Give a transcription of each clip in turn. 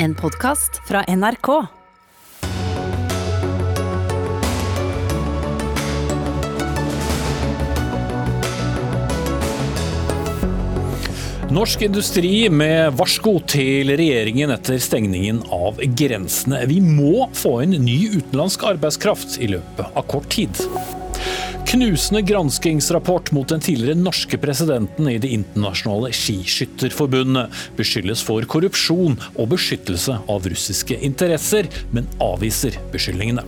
En podkast fra NRK. Norsk industri med varsko til regjeringen etter stengningen av grensene. Vi må få inn ny utenlandsk arbeidskraft i løpet av kort tid. Knusende granskingsrapport mot den tidligere norske presidenten i Det internasjonale skiskytterforbundet. Beskyldes for korrupsjon og beskyttelse av russiske interesser, men avviser beskyldningene.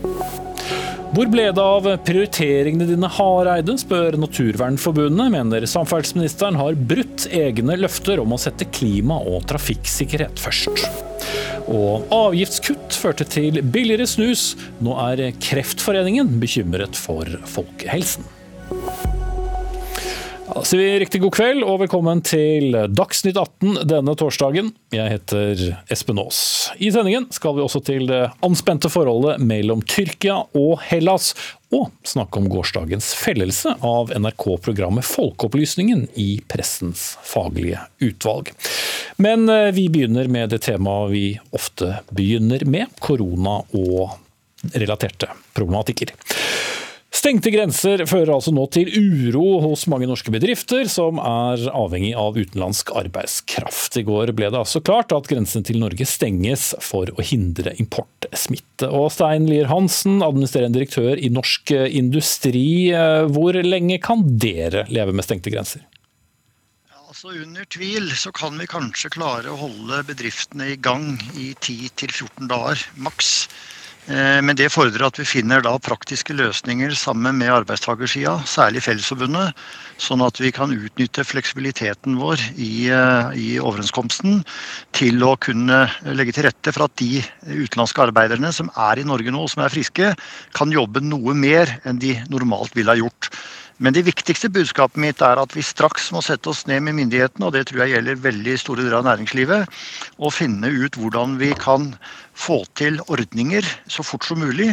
Hvor ble det av prioriteringene dine, Hareide, spør Naturvernforbundet. Mener samferdselsministeren har brutt egne løfter om å sette klima og trafikksikkerhet først. Og avgiftskutt førte til billigere snus. Nå er Kreftforeningen bekymret for folkehelsen. Da sier vi riktig god kveld og velkommen til Dagsnytt 18 denne torsdagen. Jeg heter Espen Aas. I sendingen skal vi også til det anspente forholdet mellom Tyrkia og Hellas, og snakke om gårsdagens fellelse av NRK-programmet Folkeopplysningen i Pressens faglige utvalg. Men eh, vi begynner med det temaet vi ofte begynner med, korona og relaterte problematikker. Stengte grenser fører altså nå til uro hos mange norske bedrifter som er avhengig av utenlandsk arbeidskraft. I går ble det altså klart at grensen til Norge stenges for å hindre importsmitte. Og Stein Lier Hansen, administrerende direktør i Norsk Industri, hvor lenge kan dere leve med stengte grenser? Altså Under tvil så kan vi kanskje klare å holde bedriftene i gang i 10-14 dager maks. Eh, men det fordrer at vi finner da praktiske løsninger sammen med arbeidstakersida, særlig Fellesforbundet, sånn at vi kan utnytte fleksibiliteten vår i, eh, i, overenskomsten til å kunne legge til rette for at de utenlandske arbeiderne som er i Norge nå, og som er friske, kan jobbe noe mer enn de normalt ville ha gjort. Men det viktigste budskapet mitt er at vi straks må sette oss ned med myndighetene, og det tror jeg gjelder veldig store deler av næringslivet, og finne ut hvordan vi kan få til ordninger så fort som mulig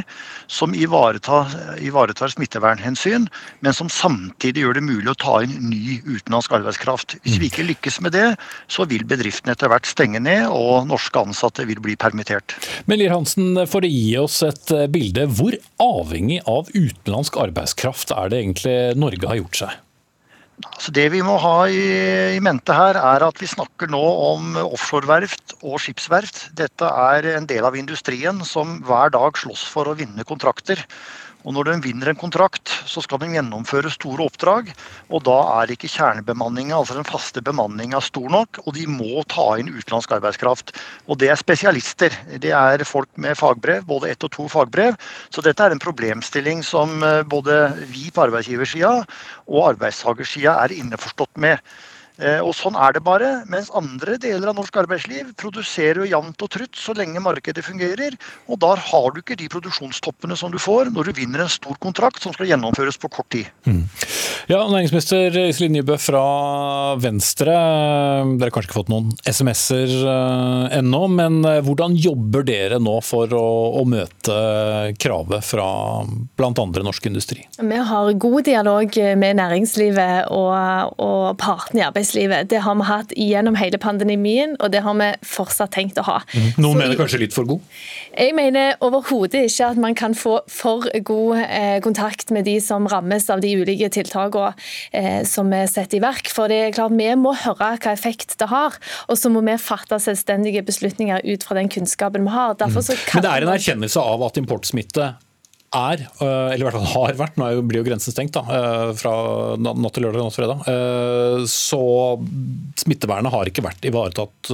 som ivaretar, ivaretar smittevernhensyn, men som samtidig gjør det mulig å ta inn ny utenlandsk arbeidskraft. Hvis vi ikke lykkes med det, så vil bedriftene etter hvert stenge ned, og norske ansatte vil bli permittert. Men Lier Hansen, for å gi oss et bilde, hvor avhengig av utenlandsk arbeidskraft er det egentlig Norge har gjort seg? Altså det vi må ha i, i, mente her, er at vi snakker nå om offshoreverft og skipsverft. Dette er en del av industrien som hver dag slåss for å vinne kontrakter. Og når de vinner en kontrakt, så skal de gjennomføre store oppdrag. Og da er ikke kjernebemanninga, altså den faste bemanninga, stor nok, og de må ta inn utenlandsk arbeidskraft. Og det er spesialister. Det er folk med fagbrev, både ett og to fagbrev. Så dette er en problemstilling som eh, både vi på arbeidsgiversida og arbeidstakersida er innforstått med. Eh, og Sånn er det bare. Mens andre deler av norsk arbeidsliv produserer jo jevnt og trutt så lenge markedet fungerer. Og da har du ikke de produksjonstoppene som du får når du vinner en stor kontrakt som skal gjennomføres på kort tid. Mm. Ja, Næringsminister Iselin Nybø fra Venstre. Dere har kanskje ikke fått noen SMS-er eh, ennå, men eh, hvordan jobber dere nå for å, å møte kravet fra bl.a. norsk industri? Vi har god dialog med næringslivet og, og partene i arbeidslivet arbeidslivet. Det har vi hatt gjennom hele pandemien, og det har vi fortsatt tenkt å ha. Mm. Noen mener kanskje litt for god? Jeg mener overhodet ikke at man kan få for god eh, kontakt med de som rammes av de ulike tiltakene eh, som er satt i verk. For det er klart, vi må høre hva effekt det har, og så må vi fatte selvstendige beslutninger ut fra den kunnskapen vi har. Mm. Men det er en erkjennelse av at importsmitte er, eh, eller i hvert fall har vært, nå blir jo grensen stengt da, eh, fra natt til lørdag og natt til fredag, eh, så smittevernet har ikke vært ivaretatt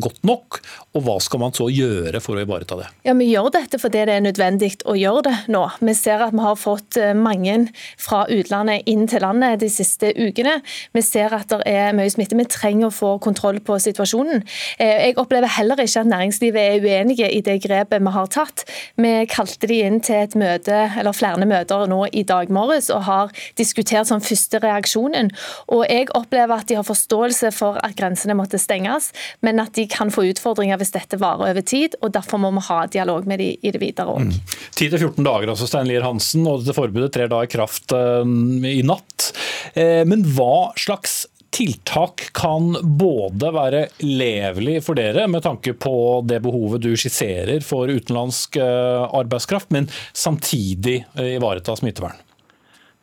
godt nok. Og hva skal man så gjøre for å ivareta det? Ja, Vi gjør dette fordi det er nødvendig å gjøre det nå. Vi ser at vi har fått mange fra utlandet inn til landet de siste ukene. Vi ser at det er mye smitte. Vi trenger å få kontroll på situasjonen. Jeg opplever heller ikke at næringslivet er uenige i det grepet vi har tatt. Vi kalte de inn til et møte, eller flere møter nå i dag morges og har diskutert som første reaksjonen. Og Jeg opplever at de har forståelse for at grensene måtte stenges, men at de kan få utfordringer hvis dette varer over tid. og Derfor må vi ha dialog med de i det videre òg. Mm. 10-14 dager, altså Stein Lier Hansen, og dette forbudet trer da i kraft uh, i natt. Uh, men hva slags tiltak kan både være levelig for dere, med tanke på det behovet du skisserer for utenlandsk arbeidskraft, men samtidig ivareta smittevern?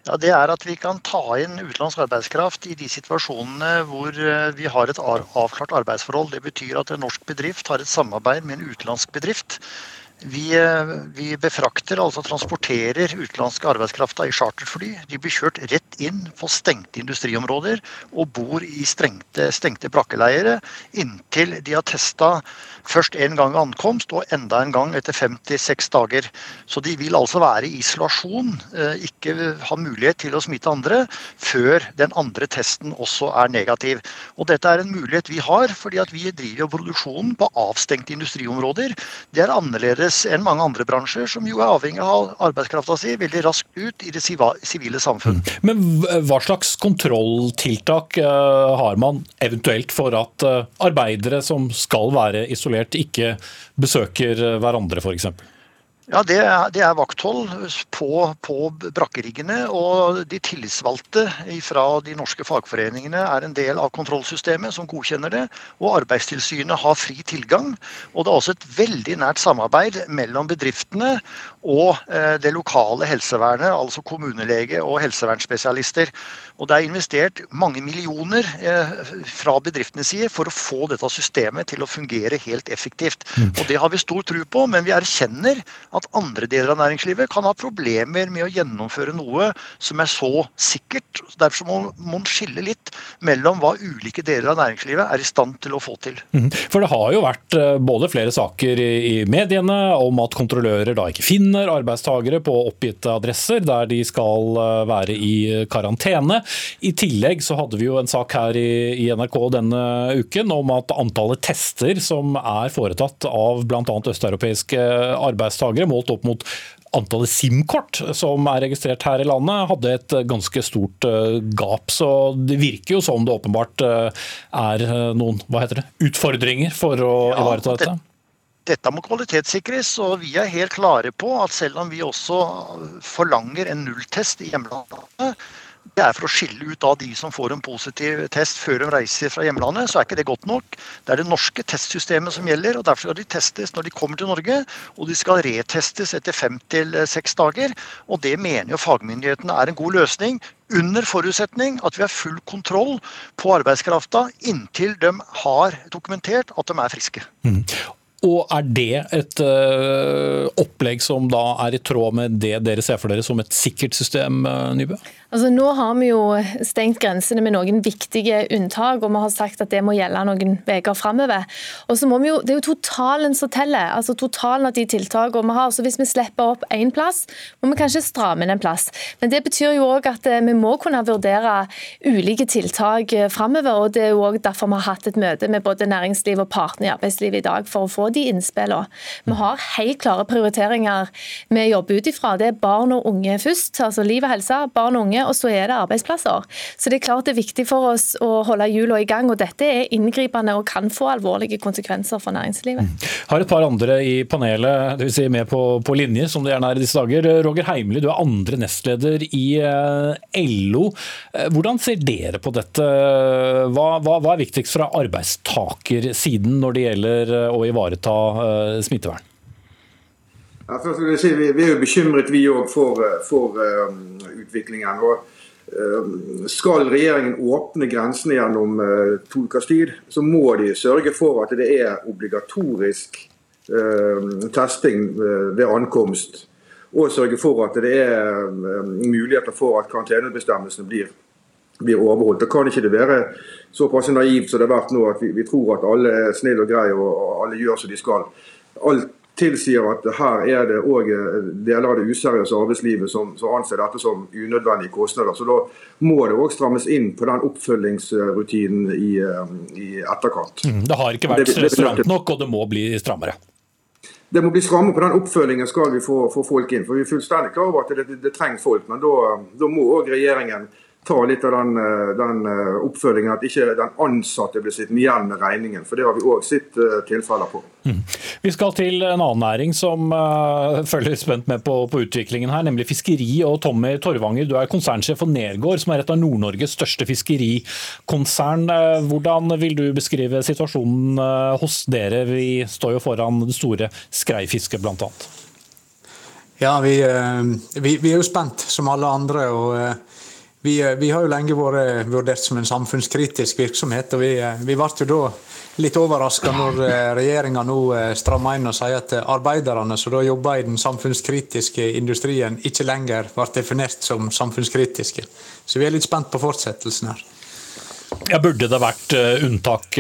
Ja, Det er at vi kan ta inn utenlandsk arbeidskraft i de situasjonene hvor eh, vi har et avklart arbeidsforhold. Det betyr at en norsk bedrift har et samarbeid med en utenlandsk bedrift. Vi, eh, vi, befrakter, altså transporterer utenlandske arbeidskrafta i charterfly. De blir kjørt rett inn på stengte industriområder og bor i stengte, stengte brakkeleire inntil de har testa Først en gang ved ankomst og enda en gang etter 56 dager. Så de vil altså være i isolasjon, eh, ikke ha mulighet til å smitte andre, før den andre testen også er negativ. Og Dette er en mulighet vi har, fordi at vi driver produksjonen på avstengte industriområder. Det er annerledes enn mange andre bransjer, som jo er avhengig av arbeidskrafta si veldig raskt ut i det sivile samfunn. Mm. Men hva slags kontrolltiltak eh, har man eventuelt for at eh, arbeidere som skal være isolert, isolert ikke besøker hverandre, f.eks.? Ja, det er, det er vakthold på, på, brakkeriggene. Og de tillitsvalgte fra de norske fagforeningene er en del av kontrollsystemet som godkjenner det. Og Arbeidstilsynet har fri tilgang. Og det er også et veldig nært samarbeid mellom bedriftene og eh, det lokale helsevernet, altså kommunelege og helsevernspesialister. Og det er investert mange millioner eh, fra bedriftenes side for å få dette systemet til å fungere helt effektivt. Mm. Og det har vi stor tro på, men vi erkjenner at andre deler av næringslivet kan ha problemer med å gjennomføre noe som er så sikkert. Derfor må man skille litt mellom hva ulike deler av næringslivet er i stand til å få til. Mhm. For det har jo vært eh, både flere saker i mediene om at kontrollører da ikke finner arbeidstagere på oppgitte adresser der de skal eh, være i karantene. I tillegg så hadde vi jo en sak her i NRK denne uken om at antallet tester som er foretatt av bl.a. østeuropeiske arbeidstakere målt opp mot antallet SIM-kort som er registrert her i landet, hadde et ganske stort eh, gap. Så det virker jo som det åpenbart eh, er eh, noen hva heter det, utfordringer for å ja, ivareta dette. Dette må kvalitetssikres, og vi er helt klare på at selv om vi også forlanger en nulltest i hjemlandet, det er for å skille ut de som får en positiv test før de reiser fra hjemlandet. Så er ikke det godt nok. Det er det norske testsystemet som gjelder. og Derfor skal de testes når de kommer til Norge, og de skal retestes etter fem til seks dager. og Det mener jo fagmyndighetene er en god løsning. Under forutsetning at vi har full kontroll på arbeidskrafta inntil de har dokumentert at de er friske. Mm. Og Er det et uh, opplegg som da er i tråd med det dere ser for dere som et sikkert system, uh, Nybø? Altså, nå har vi jo stengt grensene med noen viktige unntak, og vi har sagt at det må gjelde noen uker framover. Og så må vi jo, Det er jo totalen som teller, altså totalen av de tiltakene vi har. Så Hvis vi slipper opp én plass, må vi kanskje stramme inn en plass. Men det betyr jo òg at eh, vi må kunne vurdere ulike tiltak framover. Og det er jo òg derfor vi har hatt et møte med både næringsliv og partene i arbeidslivet i dag, for å få de innspillene. Vi har helt klare prioriteringer vi jobber ut ifra. Det er barn og unge først. altså Liv og helse, barn og unge og så er det arbeidsplasser. Så det er klart det er viktig for oss å holde hjulene i gang. og Dette er inngripende og kan få alvorlige konsekvenser for næringslivet. Jeg Har et par andre i panelet, dvs. Si med på, på, linje, som det gjerne er i disse dager. Roger Heimli, du er andre nestleder i eh, LO. Eh, hvordan ser dere på dette? Hva, hva, hva er viktigst fra arbeidstakersiden når det gjelder eh, å ivareta smittevern? Ja, først vil jeg si, vi, er jo bekymret vi òg for, for um, utviklingen. og um, Skal regjeringen åpne grensene gjennom uh, to ukers tid, så må de sørge for at det er obligatorisk uh, testing ved ankomst. Og sørge for at det er muligheter for at karantenebestemmelsene blir, blir overholdt. Da kan ikke det være såpass naivt som det har vært nå, at vi, vi tror at alle er snille og greie og, og alle gjør som de skal. Alt tilsier at her er det òg eh, deler av det useriøse arbeidslivet som, som, anser dette som unødvendige kostnader. Så da må det òg strammes inn på den oppfølgingsrutinen i, eh, i etterkant. Mm, det har ikke vært det, stramt nok, og det må bli strammere? Det må bli strammere på den oppfølgingen skal vi få, få, folk inn. For Vi er fullstendig klar over at det, det, det trenger folk, men da, da må òg regjeringen ta litt av den, eh, den eh, oppfølgingen, at ikke den ansatte blir sittende igjen med regningen. For det har vi òg sett tilfeller på. Mm. Vi skal til en annen næring som uh, følger spent med på, på, utviklingen her, nemlig fiskeri. og Tommy Torvanger, du er konsernsjef for Nergård, som er et av Nord-Norges største fiskerikonsern. Hvordan vil du beskrive situasjonen hos dere? Vi står jo foran det store skreifisket, bl.a. Ja, vi, vi, vi, er jo spent, som alle andre. og vi, eh, vi, har jo lenge vært vurdert som en samfunnskritisk virksomhet. og Vi, eh, vi ble jo da litt overraska når eh, regjeringa nå strammer inn og sier at arbeiderne som da jobber i den samfunnskritiske industrien, ikke lenger ble definert som samfunnskritiske. Så vi er litt spent på fortsettelsen her. Ja, burde det vært unntak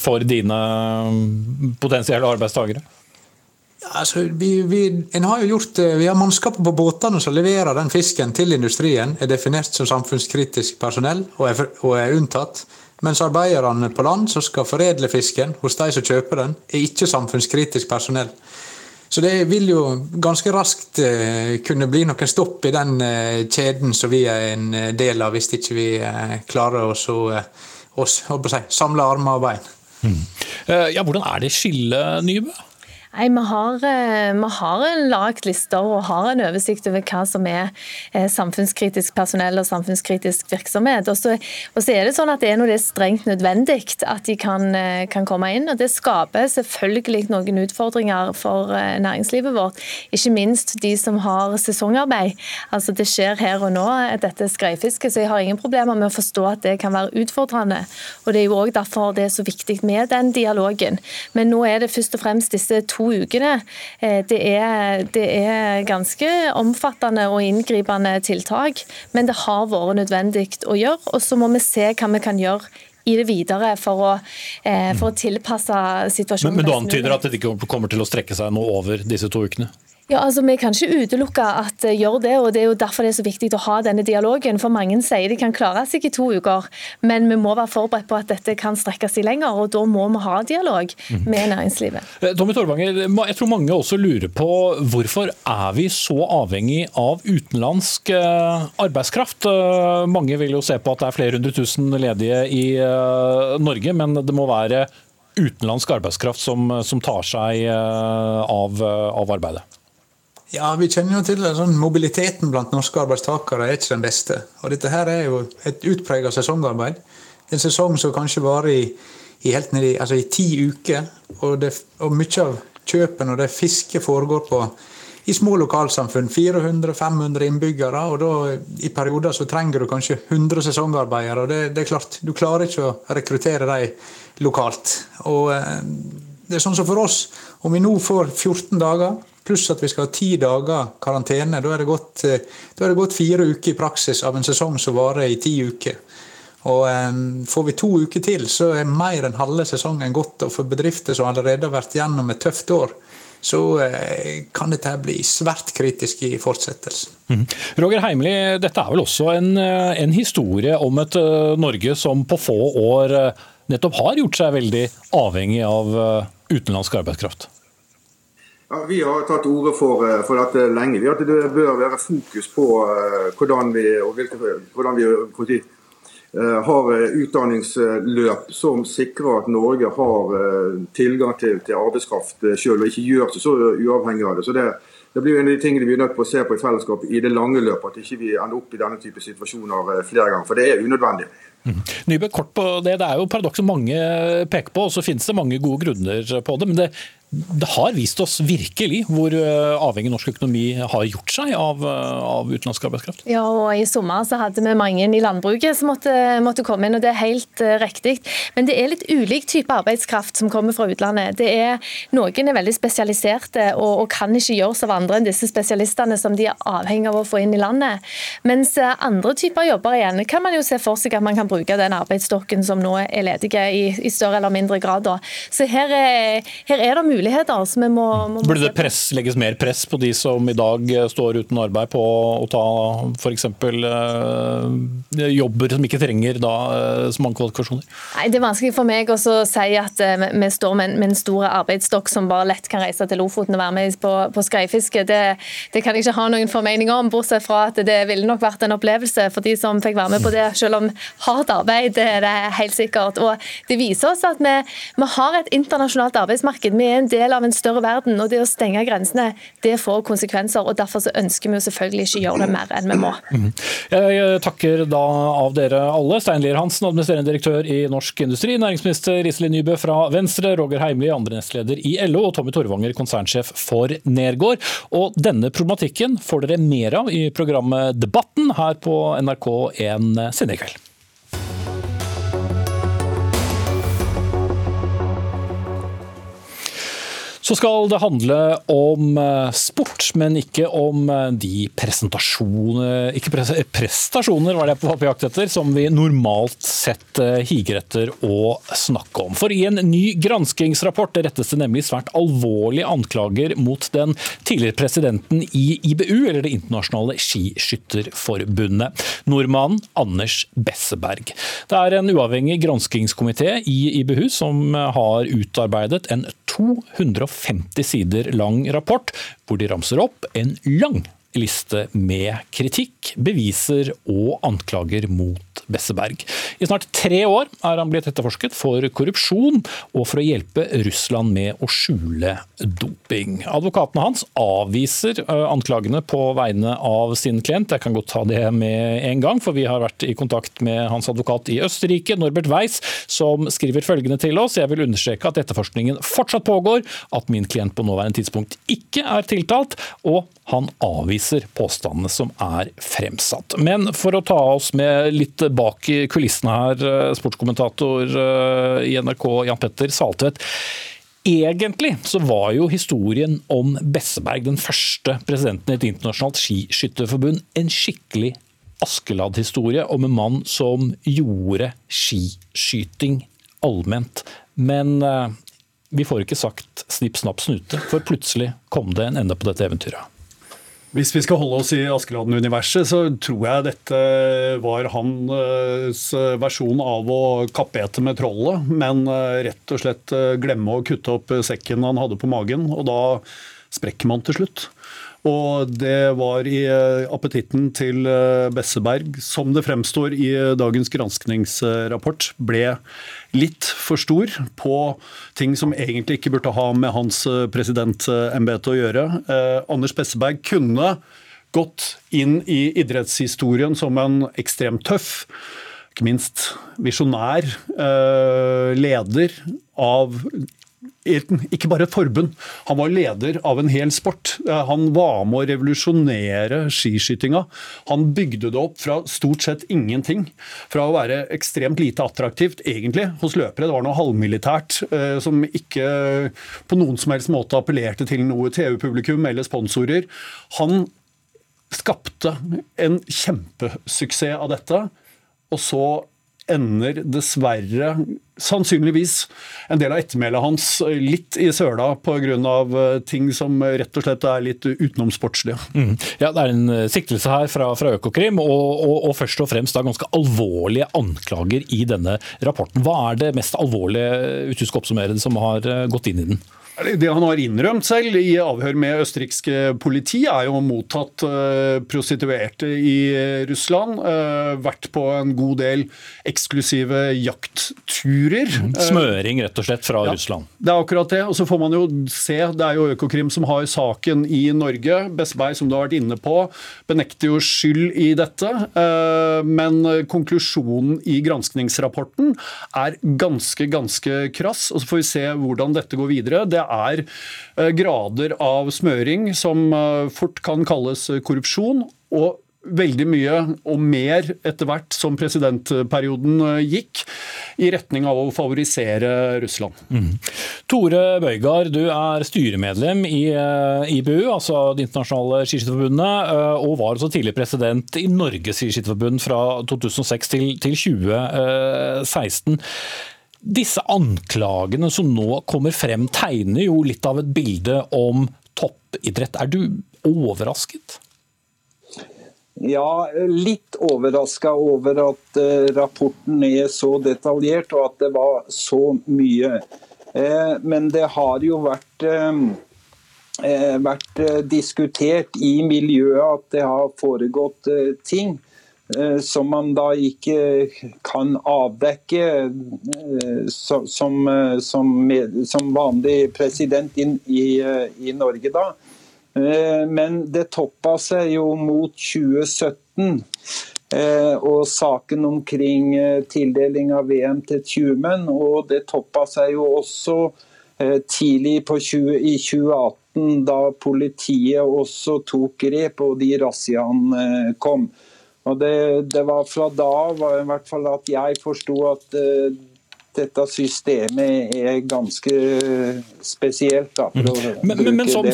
for dine mm, potensielle arbeidstakere? Altså, vi, vi, har jo gjort, eh, vi har mannskapet på båtene som leverer den fisken til industrien, er definert som samfunnskritisk personell og er, og er unntatt. Mens arbeiderne på land som skal foredle fisken hos de som kjøper den, er ikke samfunnskritisk personell. Så det vil jo ganske raskt eh, kunne bli noen stopp i den eh, kjeden som vi er en del av, hvis ikke vi klarer oss å, å si, samle armer og bein. Mm. Ja, hvordan er det skillet, Nybø? Nei, Vi har, eh, vi har lagt lister og har en oversikt over hva som er eh, samfunnskritisk personell og samfunnskritisk virksomhet. Og så, og så er det sånn at det er når det er strengt nødvendig at de kan, eh, kan, komme inn. og Det skaper selvfølgelig noen utfordringer for næringslivet vårt. Ikke minst de som har sesongarbeid. Altså Det skjer her og nå, dette skreifisket, så jeg har ingen problemer med å forstå at det kan være utfordrende. Og Det er jo òg derfor det er så viktig med den dialogen. Men nå er det først og fremst disse to ukene. Eh, det er, det er ganske omfattende og inngripende tiltak, men det har vært nødvendig å gjøre. Og så må vi se hva vi kan gjøre i det videre for å, eh, for å tilpasse situasjonen. Men, men du antyder at det ikke kommer til å strekke seg noe over disse to ukene? Ja, altså Vi kan ikke utelukke at det gjør det, og det er jo derfor det er så viktig å ha denne dialogen. For mange sier de kan klare seg i to uker, men vi må være forberedt på at dette kan strekke seg lenger. og Da må vi ha dialog mhm. med næringslivet. Mm. Tommy Torvanger, jeg tror mange også lurer på hvorfor er vi så avhengig av utenlandsk eh, arbeidskraft? Eh, mange vil jo se på at det er flere hundre tusen ledige i Norge, men det må være utenlandsk arbeidskraft som, som tar seg av, av arbeidet? Ja, Vi kjenner jo til at Sånn, mobiliteten blant norske arbeidstakere er ikke den beste. Og Dette her er jo et utpreget sesongarbeid. En sesong som kanskje varer i, i, helt ned altså i ti uker. Og, det, og mye av kjøpen og det fisket foregår på i små lokalsamfunn. 400-500 innbyggere. og da, I perioder så trenger du kanskje 100 sesongarbeidere. og det, det, er klart, Du klarer ikke å rekruttere dem lokalt. Og eh, det er sånn som for oss, Om vi nå får 14 dager pluss at vi skal ha ti dager karantene. Da er, det gått, eh, da er det gått fire uker i praksis av en sesong som varer i ti uker. Og um, Får vi to uker til, så er mer enn halve sesongen gått. Og for bedrifter som allerede har vært gjennom et tøft år, så uh, kan dette bli svært kritisk i fortsettelsen. Mm. Roger Heimli, dette er vel også en, en historie om et uh, Norge som på få år uh, nettopp har gjort seg veldig avhengig av utenlandsk arbeidskraft? Ja, vi har tatt orde for, eh, for, dette lenge. Vi at det bør være fokus på uh, hvordan vi, hvilke, hvordan vi uh, har utdanningsløp som sikrer at Norge har tilgang til, til arbeidskraft selv, og ikke gjør seg så uavhengig av det. Så det, det blir en av de tingene vi er nødt til å se på i fellesskap i det lange løpet. At ikke vi ender opp i denne type situasjoner flere ganger. For det er unødvendig. Mm. Nybø, kort på det. Det er jo paradokset mange peker på, og så finnes det mange gode grunner på det. Men det, det har vist oss virkelig hvor eh, avhengig norsk økonomi har gjort seg av, eh, av utenlandsk arbeidskraft. Ja, og I sommer så hadde vi mange i landbruket som måtte, måtte, komme inn, og det er helt uh, riktig. Men det er litt ulik type arbeidskraft som kommer fra utlandet. Det er, noen er veldig spesialiserte og, og, kan ikke gjøres av andre enn disse spesialistene som de er avhengig av å få inn i landet. Mens andre typer jobber igjen kan man jo se for seg at man kan bruke den arbeidsstokken som nå er ledige i, i større eller mindre grad. Da. Så her er, her er det mulig muligheter. så vi må, må Burde det press, legges mer press på de som i dag står uten arbeid på å ta f.eks. Eh, jobber som ikke trenger da, eh, så mange kvalifikasjoner? Nei, Det er vanskelig for meg å si at eh, vi står med en, med en stor arbeidsstokk som bare lett kan reise til Lofoten og være med på, på skreifiske. Det, det, kan jeg ikke ha noen formening om, bortsett fra at det ville nok vært en opplevelse for de som fikk være med på det, selv om hardt arbeid det er det helt sikkert. Og Det viser oss at vi, vi har et internasjonalt arbeidsmarked. Vi er en del av en større verden. og Det å stenge grensene det får konsekvenser. og Derfor så ønsker vi selvfølgelig ikke gjøre det mer enn vi må. Mhm. Jeg takker da av dere alle. Stein Lier Hansen, administrerende direktør i Norsk Industri, næringsminister Iselin Nybø fra Venstre, Roger Heimli, andre nestleder i LO, og Tommy Torvanger, konsernsjef for Nergård. Og denne problematikken får dere mer av i programmet Debatten her på NRK1 senere i kveld. Så skal det handle om eh, sport, men ikke om eh, de presentasjoner Ikke prestasjoner, var det jeg var på jakt etter, som vi normalt sett eh, higer etter å snakke om. For i en ny granskingsrapport rettes det nemlig svært alvorlige anklager mot den tidligere presidenten i IBU, eller Det internasjonale skiskytterforbundet, nordmannen Anders Besseberg. Det er en uavhengig granskingskomité i IBU som har utarbeidet en 250 50 sider lang rapport hvor de ramser opp en lang liste med kritikk, beviser og anklager mot Besseberg. I snart tre år er han blitt etterforsket for korrupsjon og for å hjelpe Russland med å skjule doping. Advokatene hans avviser anklagene på vegne av sin klient. Jeg kan godt ta det med en gang, for vi har vært i kontakt med hans advokat i Østerrike, Norbert Weiss, som skriver følgende til oss. Jeg vil understreke at etterforskningen fortsatt pågår, at min klient på nåværende tidspunkt ikke er tiltalt, og han avviser påstandene som er fremsatt. Men for å ta oss med litt bak i kulissene her, eh, sportskommentator eh, i NRK Jan Petter Saltvedt. Egentlig så var jo historien om Besseberg, den første presidenten i et internasjonalt skiskytterforbund, en skikkelig Askeladd-historie om en mann som gjorde skiskyting allment. Men eh, vi får ikke sagt snipp, snapp, snute, for plutselig kom det en ende på dette eventyret. Hvis vi skal holde oss i Askeladden-universet, så tror jeg dette var hans versjon av å kappete med trollet, men eh, rett og slett eh, glemme å kutte opp sekken han hadde på magen. Og da sprekker man til slutt. Og det var i eh, appetitten til eh, Besseberg, som det fremstår i eh, dagens granskningsrapport, ble litt for stor på ting som egentlig ikke burde ha med hans presidentembete å gjøre. Anders Besseberg kunne gått inn i idrettshistorien som en ekstremt tøff, ikke minst visjonær leder av ikke bare et forbund, han var leder av en hel sport. Eh, han var med å revolusjonere skiskytinga. Han bygde det opp fra stort sett ingenting. Fra å være ekstremt lite attraktivt, egentlig, hos løpere. Det var noe halvmilitært eh, som ikke på noen som helst måte appellerte til noe TV-publikum eller sponsorer. Han skapte en kjempesuksess av dette. Og så ender dessverre, sannsynligvis, en del av ettermælet hans litt i søla pga. Eh, ting som rett og slett er litt utenomsportslige. Mm. Ja, det er en eh, siktelse her fra, fra Økokrim, og, og, og, først og fremst da ganske alvorlige anklager i denne rapporten. Hva er det mest alvorlige, hvis du skal oppsummere det, som har eh, gått inn i den? Det han har innrømt selv i avhør med østerriksk politi, er jo mottatt uh, prostituerte i Russland. Uh, vært på en god del eksklusive jaktturer. Mm. Smøring rett og slett fra ja, Russland. Det er akkurat det. Og så får man jo se, det er jo Økokrim som har saken i Norge. Bestberg, som du har vært inne på, benekter jo skyld i dette. Men konklusjonen i granskningsrapporten er ganske, ganske krass. Og så får vi se hvordan dette går videre. Det er eh, grader av smøring som eh, fort kan kalles korrupsjon. og veldig mye og mer etter hvert som presidentperioden eh, gikk, i retning av å favorisere Russland. Mm. Tore Bøygard, du er styremedlem i IBU, altså Det internasjonale skiskytterforbundet, og var også tidligere president i Norges skiskytterforbund fra 2006 til, til 2016. Disse anklagene som nå kommer frem, tegner jo litt av et bilde om toppidrett. Er du overrasket? Ja, litt overraska over at uh, rapporten er så detaljert og at det var så mye. Uh, men det har jo vært, uh, vært diskutert i miljøet at det har foregått ting som man da ikke kan avdekke som, som, som vanlig president i, i, i Norge da. Eh, men det toppa seg jo mot 2017. Eh, og saken omkring eh, tildeling av VM til Tjumen. Og det toppa seg jo også tidlig 20, i 2018, da politiet også tok grep og de razziaene kom. Og det, det, var fra da var i hvert fall at jeg forsto at dette systemet er ganske spesielt. Da, mm. men, men, men som.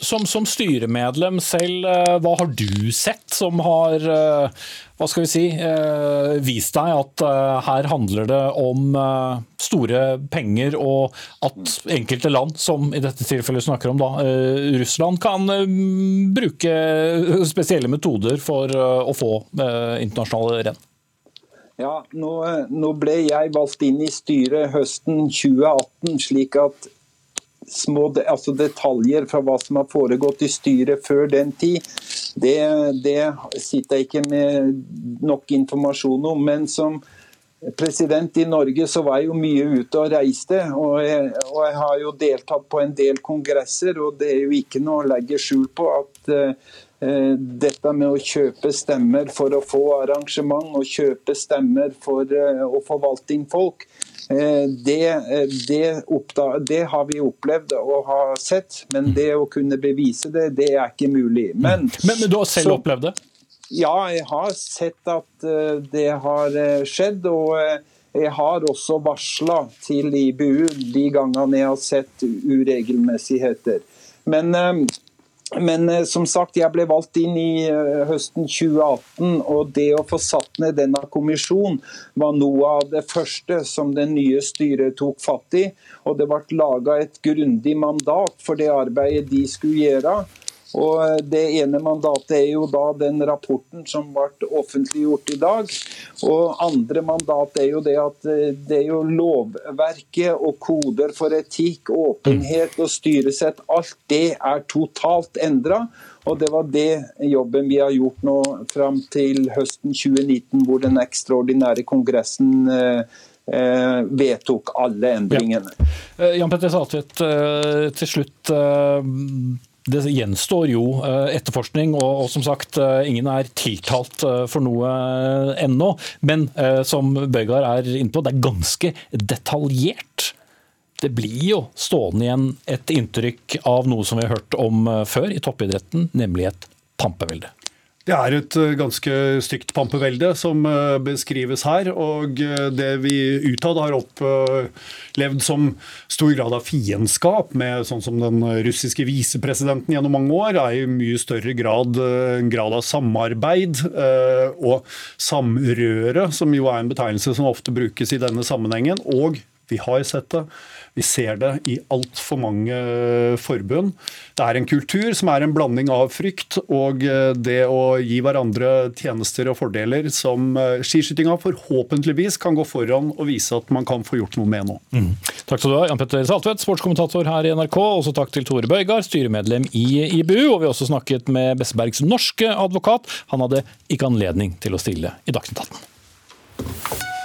Som, som, styremedlem selv, eh, hva har du sett som har eh, hva skal vi si, eh, vist deg at her handler det om store penger, og at enkelte land, som i dette tilfellet snakker om da, Russland, kan bruke spesielle metoder for å få internasjonale renn? Ja, nå, nå, ble jeg valgt inn i styret høsten 2018, slik at små altså detaljer fra hva som har foregått i styret før den tid, det, det sitter jeg ikke med nok informasjon om. Men som president i Norge så var jeg jo mye ute og reiste. Og jeg, og jeg har jo deltatt på en del kongresser, og det er jo ikke noe å legge skjul på at uh, dette med å kjøpe stemmer for å få arrangement og kjøpe stemmer for eh, å forvaltingfolk, eh, det, det, det, har vi opplevd og har sett. Men det å kunne bevise det, det er ikke mulig. Men, men, men du har selv så, opplevd det? Ja, jeg har sett at det har skjedd. og jeg har også varsla til IBU de gangene jeg har sett uregelmessigheter. Men men eh, som sagt, jeg ble valgt inn i eh, høsten 2018, og det å få satt ned denne kommisjonen var noe av det første som det nye styret tok fatt i. Og det ble laga et grundig mandat for det arbeidet de skulle gjøre. Og eh, Det ene mandatet er jo da den rapporten som ble offentliggjort i dag. Og andre mandat er jo det at eh, det er jo lovverket og koder for etikk, åpenhet og styresett. Alt det er totalt endra. Og det var det jobben vi har gjort nå fram til høsten 2019, hvor den ekstraordinære kongressen eh, vedtok alle endringene. Ja. Jan Petter Saltvedt, til slutt det gjenstår jo eh, etterforskning, og, og, som sagt, eh, ingen er tiltalt eh, for noe ennå. Men som Bøygard er inne på, det er ganske detaljert. Det blir jo stående igjen et inntrykk av noe som vi har hørt om før i toppidretten, nemlig et pampevelde. Det er et eh, ganske stygt pampevelde som eh, beskrives her. Og eh, det vi utad har opplevd som stor grad av fiendskap med sånn som den russiske visepresidenten gjennom mange år, er i mye større grad en grad av samarbeid og samrøre, som jo er en betegnelse som ofte brukes i denne sammenhengen. Og vi har sett det vi ser det i altfor mange forbund. Det er en kultur som er en blanding av frykt og eh, det å gi hverandre tjenester og fordeler som eh, skiskytinga forhåpentligvis kan gå foran og vise at man kan få gjort noe med nå. Mm. Takk skal du ha, Jan Petter Saltvedt, sportskommentator her i NRK. Også takk til Tore Bøygard, styremedlem i IBU. Og vi har også snakket med Bessebergs norske advokat. Han hadde ikke anledning til å stille i Dagsnytt 18.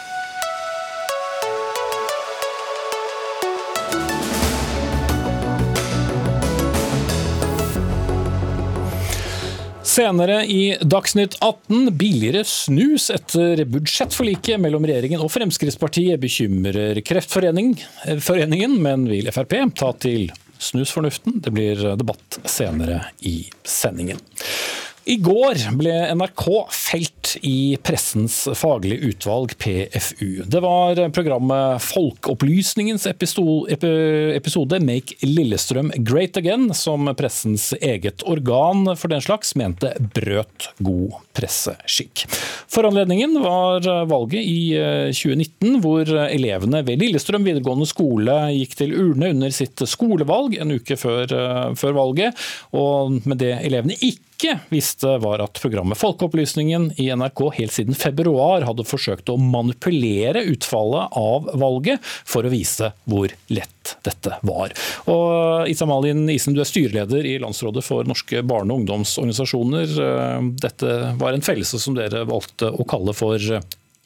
Senere i Dagsnytt 18 billigere snus etter budsjettforliket mellom regjeringen og Fremskrittspartiet bekymrer Kreftforeningen, men vil Frp ta til snusfornuften? Det blir debatt senere i sendingen. I går ble NRK felt i Pressens faglige utvalg, PFU. Det var programmet Folkeopplysningens episode Make Lillestrøm Great Again som pressens eget organ for den slags mente brøt god presseskikk. Foranledningen var valget i 2019, hvor elevene ved Lillestrøm videregående skole gikk til urne under sitt skolevalg en uke før, før valget. og med det elevene ikke visste, var at programmet Folkeopplysningen i NRK helt siden februar hadde forsøkt å manipulere utfallet av valget for å vise hvor lett dette var. Og Isamalin Isen, du er styreleder i Landsrådet for norske barne- og ungdomsorganisasjoner. Dette var en fellelse som dere valgte å kalle for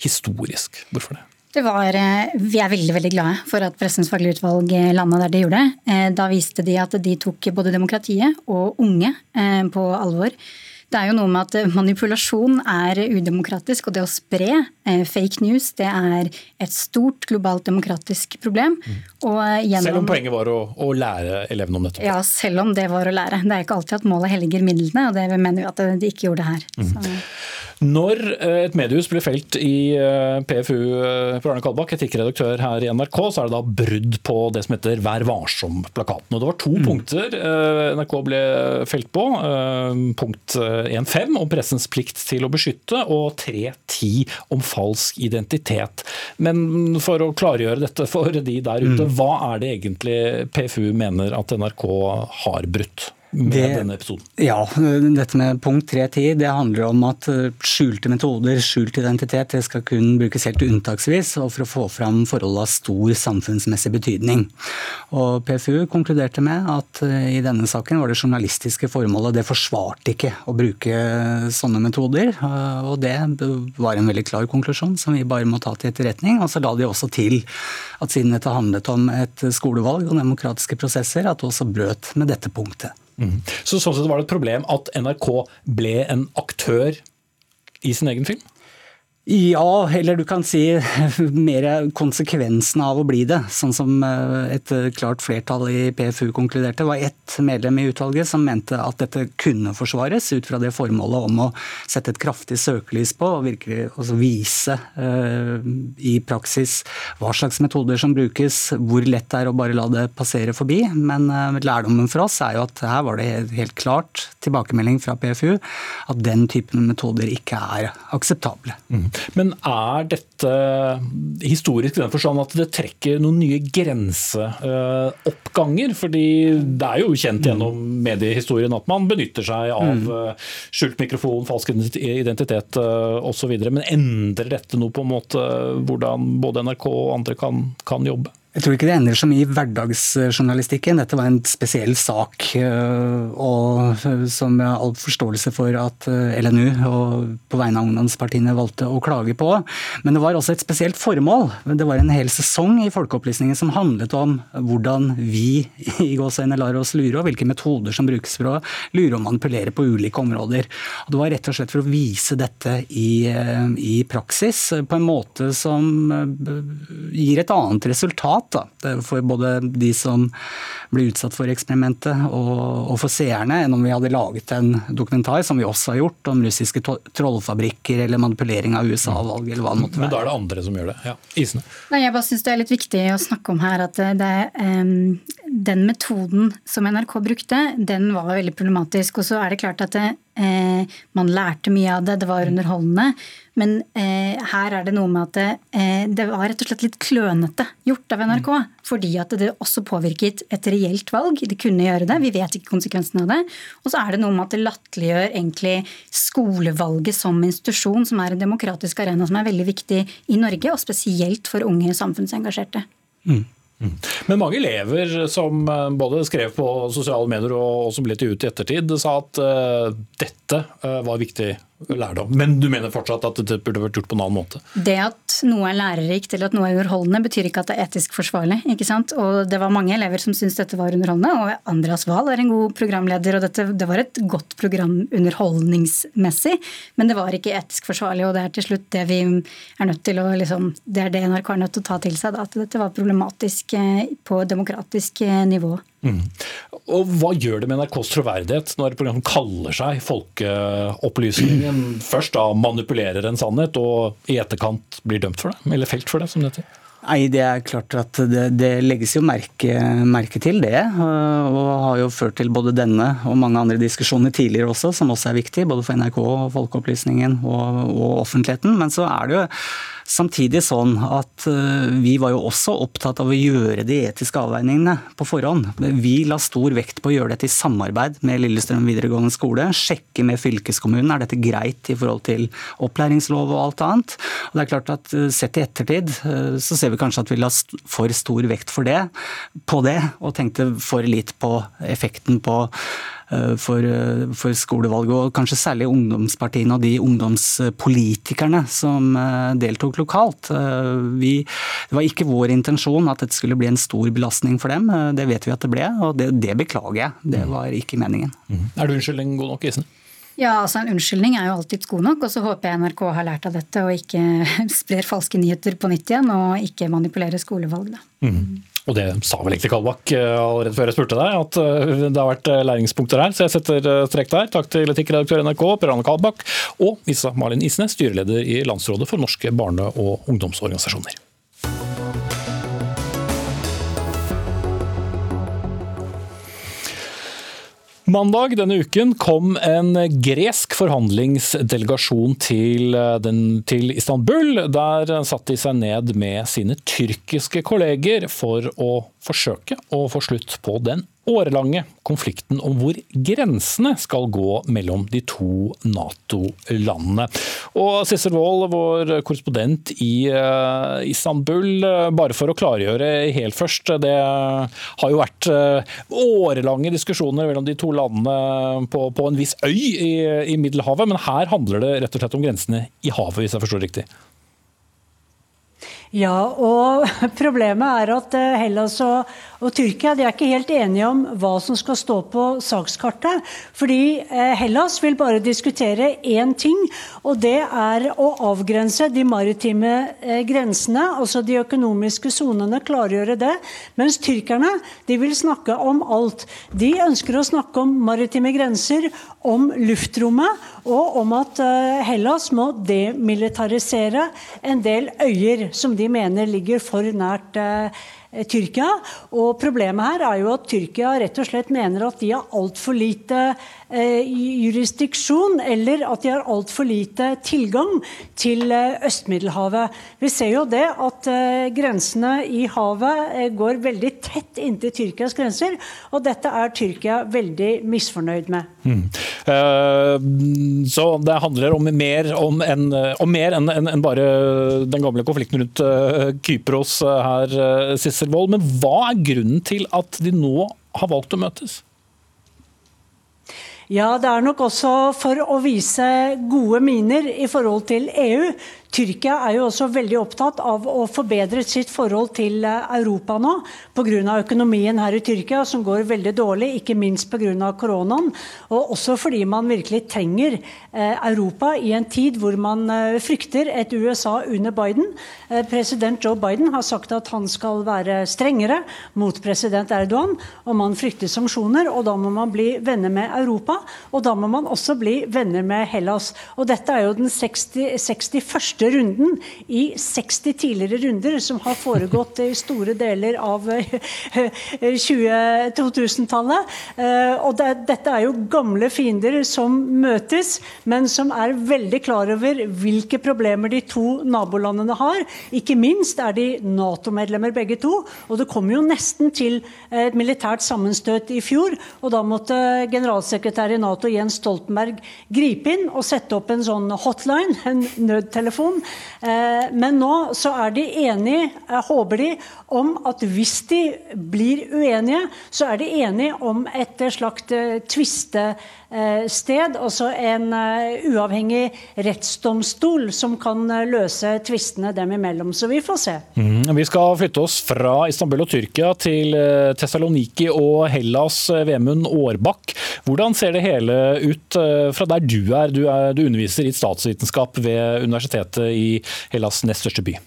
historisk. Hvorfor det? Var, eh, vi er veldig veldig glade for at Pressens faglige utvalg eh, landa der de gjorde. Eh, da viste de at de tok både demokratiet og unge på alvor. Det er jo noe med at manipulasjon er udemokratisk, og det å spre fake news det er et stort globalt demokratisk problem. Gjennom, selv om poenget var å, å, lære elevene om dette? Ja, selv om det var å lære. Det er ikke alltid at målet helliger midlene, og det mener vi at de ikke gjorde her. Mm. Når eh, et mediehus blir felt i eh, PFU, på Arne Kalbakk, etikkredaktør her i NRK, så er det da brudd på det som heter Vær varsom-plakaten. Og Det var to mm. punkter NRK ble felt på. Punkt 1.5 om pressens plikt til å beskytte, og 3.10 om falsk identitet. Men for å klargjøre dette for de der ute, mm. hva er det egentlig PFU mener at NRK har brutt? Med det, denne episoden? Ja, dette med punkt 3.10 det handler om at eh, skjulte metoder, skjult identitet, det skal kun brukes helt unntaksvis og for å få fram forhold av stor samfunnsmessig betydning. Og PFU konkluderte med at eh, i denne saken var det journalistiske formålet det forsvarte ikke å bruke sånne metoder. Eh, og det var en veldig klar konklusjon som vi bare må ta til etterretning. Og så la de også til at siden dette handlet om et skolevalg og demokratiske prosesser, at det også brøt med dette punktet. Mm. Så sånn sett var det et problem at NRK ble en aktør i sin egen film? Ja, eller du kan si mer konsekvensen av å bli det. Sånn som eh, et klart flertall i PFU konkluderte. Det var ett medlem i utvalget som mente at dette kunne forsvares, ut fra det formålet om å sette et kraftig søkelys på og virkelig vise uh, i praksis hva slags metoder som brukes, hvor lett det er å bare la det passere forbi. Men uh, lærdommen for oss er jo at her var det helt klart tilbakemelding fra PFU at den typen metoder ikke er akseptable. Mm. Men er dette historisk i den forstand at det trekker noen nye grenseoppganger? Fordi det er jo kjent gjennom mediehistorien at man benytter seg av mm. Eh, skjult mikrofon, falsk identitet eh, osv. Men endrer dette noe på en måte hvordan både NRK og andre kan, kan jobbe? Jeg tror ikke det endrer så mye i hverdagsjournalistikken. Dette var en spesiell sak øh, og, som jeg har all forståelse for at øh, LNU og på vegne av ungdomspartiene valgte å klage på. Men det var også et spesielt formål. Det var en hel sesong i Folkeopplysningen som handlet om hvordan vi i gåseøyne lar oss lure, og hvilke metoder som brukes for å lure og manipulere på ulike områder. Og det var rett og slett for å vise dette i, i praksis på en måte som gir et annet resultat da, for både de som blir utsatt for eksperimentet og, og, for seerne, enn om vi hadde laget en dokumentar, som vi også har gjort, om russiske trollfabrikker eller manipulering av USA-valg eller hva det måtte være. Men da er det andre som gjør det. Ja. Isene. Nei, jeg bare syns det er litt viktig å snakke om her at det, um, den metoden som NRK brukte, den var veldig problematisk. Og så er det klart at det, eh, man lærte mye av det, det var underholdende. Men eh, her er det noe med at det, eh, det, var rett og slett litt klønete gjort av NRK. Mm. Fordi at det også påvirket et reelt valg. Det kunne gjøre det, vi vet ikke konsekvensene av det. Og så er det noe med at det latterliggjør egentlig skolevalget som institusjon, som er en demokratisk arena som er veldig viktig i Norge, og spesielt for unge samfunnsengasjerte. Mm. Men mange elever som eh, både skrev på sosiale medier og som ble til ut i ettertid, sa at uh, dette uh, var viktig lærdom. Men du mener fortsatt at det burde vært gjort på en annen måte? Det at noe er lærerikt eller at noe er underholdende, betyr ikke at det er etisk forsvarlig. ikke sant? Og det var mange elever som syntes dette var underholdende, og Andreas Wahl er en god programleder, og dette, det var et godt program underholdningsmessig, men det var ikke etisk forsvarlig, og det er til slutt det vi er nødt til å liksom, Det er det NRK er nødt til å ta til seg, da, at dette var problematisk eh, på demokratisk eh, nivå. Mm. Og Hva gjør det med NRKs troverdighet når programmet kaller seg Folkeopplysningen, først da manipulerer en sannhet og i etterkant blir dømt for det, eller felt for det, som det heter? Nei, Det er klart at det, det legges jo merke, merke, til det. Og har jo ført til både denne og mange andre diskusjoner tidligere også, som også er viktig. Både for NRK, Folkeopplysningen og, og offentligheten. Men så er det jo Samtidig sånn at eh, vi var jo også opptatt av å gjøre de etiske avveiningene på forhånd. Vi la stor vekt på å gjøre dette i samarbeid med Lillestrøm videregående skole. Sjekke med fylkeskommunen er dette greit i forhold til opplæringslov og alt annet. Og det er klart at eh, Sett i ettertid eh, så ser vi kanskje at vi la for stor vekt for det, på det, og tenkte for litt på effekten på for, eh, for, skolevalget, og kanskje særlig ungdomspartiene og de ungdomspolitikerne som eh, deltok lokalt. Vi, det var ikke vår intensjon at dette skulle bli en stor belastning for dem. Det vet vi at det ble, og det, det beklager jeg. Det mm. var ikke meningen. Mm. Er du unnskyldning god nok, Isen? Ja, altså En unnskyldning er jo alltids god nok, og så håper jeg NRK har lært av dette og ikke sprer falske nyheter på nytt igjen, og ikke manipulerer skolevalg. Da. Mm. Og det sa vel egentlig Kalbakk eh, allerede før jeg spurte deg, at eh, det har vært eh, læringspunkter her. Så jeg setter strek der. Takk til etikkredaktør NRK, Per Arne Kalbakk, og Issa Malin Isnes, styreleder i Landsrådet for norske barne- og ungdomsorganisasjoner. Mandag denne uken kom en gresk forhandlingsdelegasjon til, den, til, Istanbul. Der satte de seg ned med sine tyrkiske kolleger for å forsøke å få slutt på den årelange konflikten om hvor grensene skal gå mellom de to Nato-landene. Og Sissel Wold, vår korrespondent i eh, Istanbul, eh, bare for å klargjøre helt først. Det har jo vært eh, årelange diskusjoner mellom de to landene på, på en viss øy i, i Middelhavet, men her handler det rett og slett om grensene i havet, hvis jeg forstår riktig? Ja, og problemet er at Hellas og og Tyrkia de er ikke helt enige om hva som skal stå på sakskartet. Fordi eh, Hellas vil bare diskutere én ting, og det er å avgrense de maritime eh, grensene, altså de økonomiske sonene, klargjøre det. Mens tyrkerne de vil snakke om alt. De ønsker å snakke om maritime grenser, om luftrommet, og om at eh, Hellas må demilitarisere en del øyer som de mener ligger for nært Eh, Tyrkia. Og problemet her er jo at Tyrkia rett og slett mener at de har altfor lite eh, jurisdiksjon, eller at de har altfor lite tilgang til eh, Øst-Middelhavet. Vi ser jo det at eh, grensene i havet eh, går veldig tett inntil Tyrkias grenser, og dette er Tyrkia veldig misfornøyd med. Mm. Så det handler om mer enn en, en, en bare den gamle konflikten rundt Kypros her, sist Westervold. Men hva er grunnen til at de nå har valgt å møtes? Ja, det er nok også for å vise gode miner i forhold til EU. Tyrkia er jo også veldig opptatt av å forbedre sitt forhold til eh, Europa nå. Pga. økonomien her i Tyrkia som går veldig dårlig, ikke minst pga. koronaen. Og også fordi man virkelig trenger eh, Europa i en tid hvor man eh, frykter et USA under Biden. President Joe Biden har sagt at han skal være strengere mot president Erdogan. Og man frykter sanksjoner, og da må man bli venner med Europa. Og da må man også bli venner med Hellas. Og dette er jo den 60, 61 første runden i 60 tidligere runder som har foregått i store deler av 2000-tallet. Eh, eh, og det, dette er jo gamle fiender som møtes, men som er veldig klar over hvilke problemer de to nabolandene har. Ikke minst er de Nato-medlemmer begge to. Og det kom jo nesten til et militært sammenstøt i fjor. Og da måtte generalsekretær i Nato Jens Stoltenberg gripe inn og sette opp en sånn hotline, en nødtelefon diskusjon. Eh, men nå så er de enige, håper de, om at hvis de blir uenige, så er de enige om et slags eh, tvistested, altså en eh, uavhengig rettsdomstol som kan løse tvistene dem imellom. Så vi får se. Mm, vi skal flytte oss fra Istanbul og Tyrkia til Tessaloniki og Hellas. Vemund Aarbakk, hvordan ser det hele ut fra der du er? Du, er, du underviser i statsvitenskap ved Universitetet i Hellas' nest største by?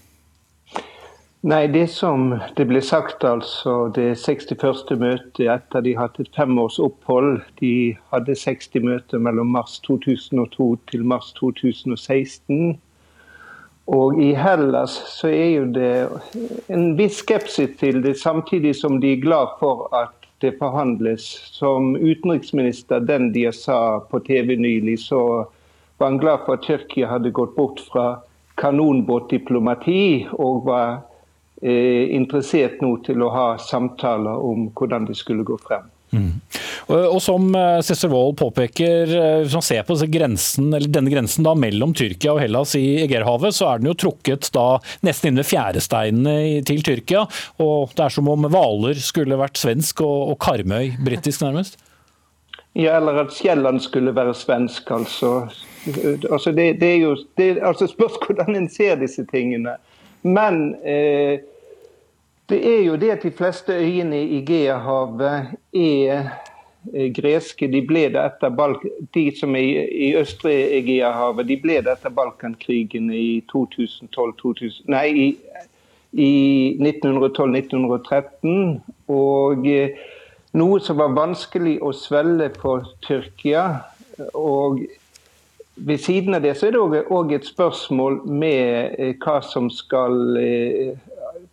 Nei, det som det ble sagt, altså det 61. møtet etter de hadde et femårs opphold De hadde 60 møter mellom mars 2002 til mars 2016. Og i Hellas så er jo det en viss skepsis til det, samtidig som de er glad for at det forhandles. Som utenriksminister den de sa på TV nylig, så var han glad for at Tyrkia hadde gått bort fra kanonbåtdiplomati og var Eh, interessert nå til å ha samtaler om hvordan det skulle gå frem. Mm. Og, Som eh, Cæsar Wold påpeker, eh, hvis man ser på grensen, denne grensen da, mellom Tyrkia og Hellas i Egerhavet, så er den jo trukket da nesten inn ved fjæresteinene til Tyrkia. og Det er som om Hvaler skulle vært svensk og, og Karmøy britisk, nærmest? Ja, eller at Sjælland skulle være svensk, altså. Altså det, det, er jo det, altså Spørs hvordan en ser disse tingene. Men eh, det er jo det at de fleste øyene i Geahavet er eh, greske. De ble det etter Balk de som er i, østre Egeahavet, de ble det etter Balkankrigen i 2012 2000, Nei, i, i 1912-1913. Og eh, noe som var vanskelig å svelge for Tyrkia. Og ved siden av det så er det òg et spørsmål med eh, hva som skal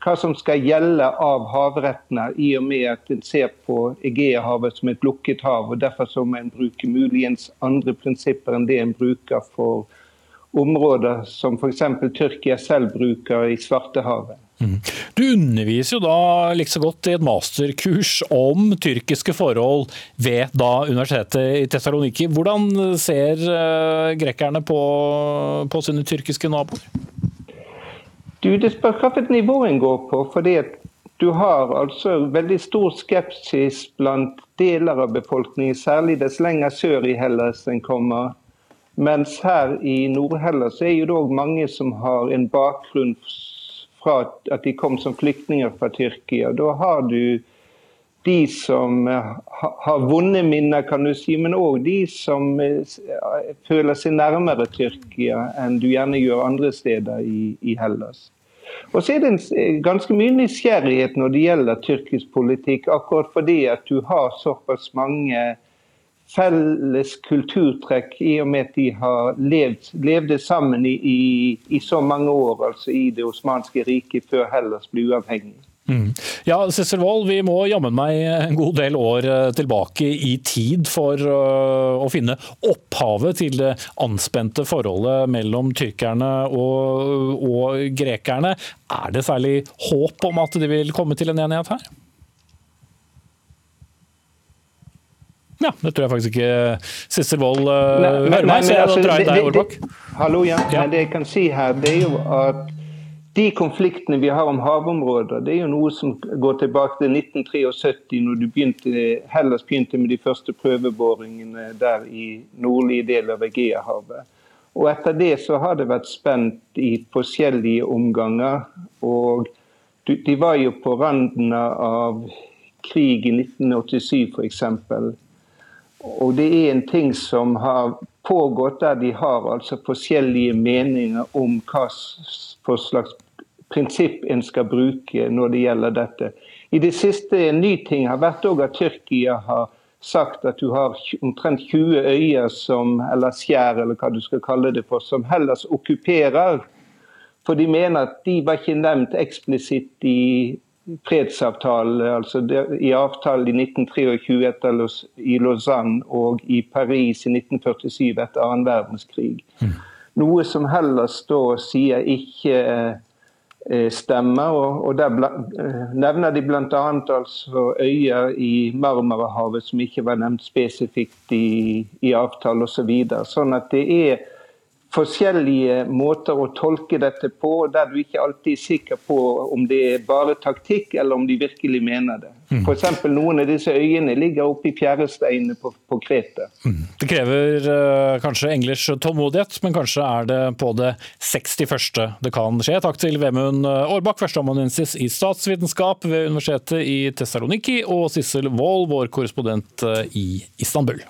hva som skal gjelde av havrettene, i og med at en ser på Egeahavet som et lukket hav. og Derfor så må en bruke muligens andre prinsipper enn det en bruker for områder som f.eks. Tyrkia selv bruker i Svartehavet. Mm. Du underviser jo da like så godt i et masterkurs om tyrkiske forhold ved da universitetet i Tessaloniki. Hvordan ser uh, grekerne på, på sine tyrkiske naboer? Du, Det spørs hvilket nivå en går på. fordi at du har altså veldig stor skepsis blant deler av befolkningen, særlig dess lenger sør i Hellas en kommer. Mens her i Nord-Hellas er det òg mange som har en bakgrunn fra at de kom som flyktninger fra Tyrkia. Da har du de som har vonde minner, kan du si, men òg de som eh, føler seg nærmere Tyrkia enn du gjerne gjør andre steder i, i Hellas. Og så er det en, eh, ganske mye nysgjerrighet når det gjelder tyrkisk politikk, akkurat fordi at du har såpass mange felles kulturtrekk i og med at de har levd, levde sammen i, i, i så mange år, altså i det osmanske riket, før Hellas ble uavhengig. Mm. Ja, Sissel Wold, vi må jammen meg en god del år eh, tilbake i tid for uh, å finne opphavet til det anspente forholdet mellom tyrkerne og, og, grekerne. Er det særlig håp om at de vil komme til en enighet her? Ja, det tror jeg faktisk ikke Sissel Wold uh, hører meg, så jeg altså, drar deg, Aarbakk. Hallo, ja. ja. Men det jeg kan si her, det er jo at de konfliktene vi har om havområder, det er jo noe som går tilbake til 1973, når du begynte, Hellas begynte med de første prøveboringene der i nordlige del av Egeahavet. Og etter det så har det vært spent i forskjellige omganger. Og de var jo på randen av krig i 1987 f.eks. Og det er en ting som har pågått der de har altså forskjellige meninger om hva slags prinsipp en skal bruke når det gjelder dette. I det siste En ny ting har vært at Tyrkia har sagt at du har omtrent 20 øyer som, eller skjær, eller hva du skal kalle det for, som Hellas okkuperer. For de mener at de var ikke nevnt eksplisitt i fredsavtalen, altså i avtalen i 1923 etter, i Lausanne og i Paris i 1947 etter annen verdenskrig. Mm. Noe som Hellas da sier ikke Eh, stemmer. Og, og Der eh, nevner de bl.a. Altså øyer i Marmarahavet som ikke var nevnt spesifikt i, i avtalen osv. Så sånn at det er forskjellige måter å tolke dette på, der du ikke alltid er sikker på om det er bare taktikk, eller om de virkelig mener det. Mm. F.eks. noen av disse øyene ligger oppe i fjæresteinene på, på Kreta. Mm. Det krever uh, kanskje englers tålmodighet, men kanskje er det på det 61. det kan skje. Takk til Vemund Aarbakk, førsteamanuensis i statsvitenskap ved Universitetet i Tessaloniki, og Sissel Wold, vår korrespondent eh, i Istanbul.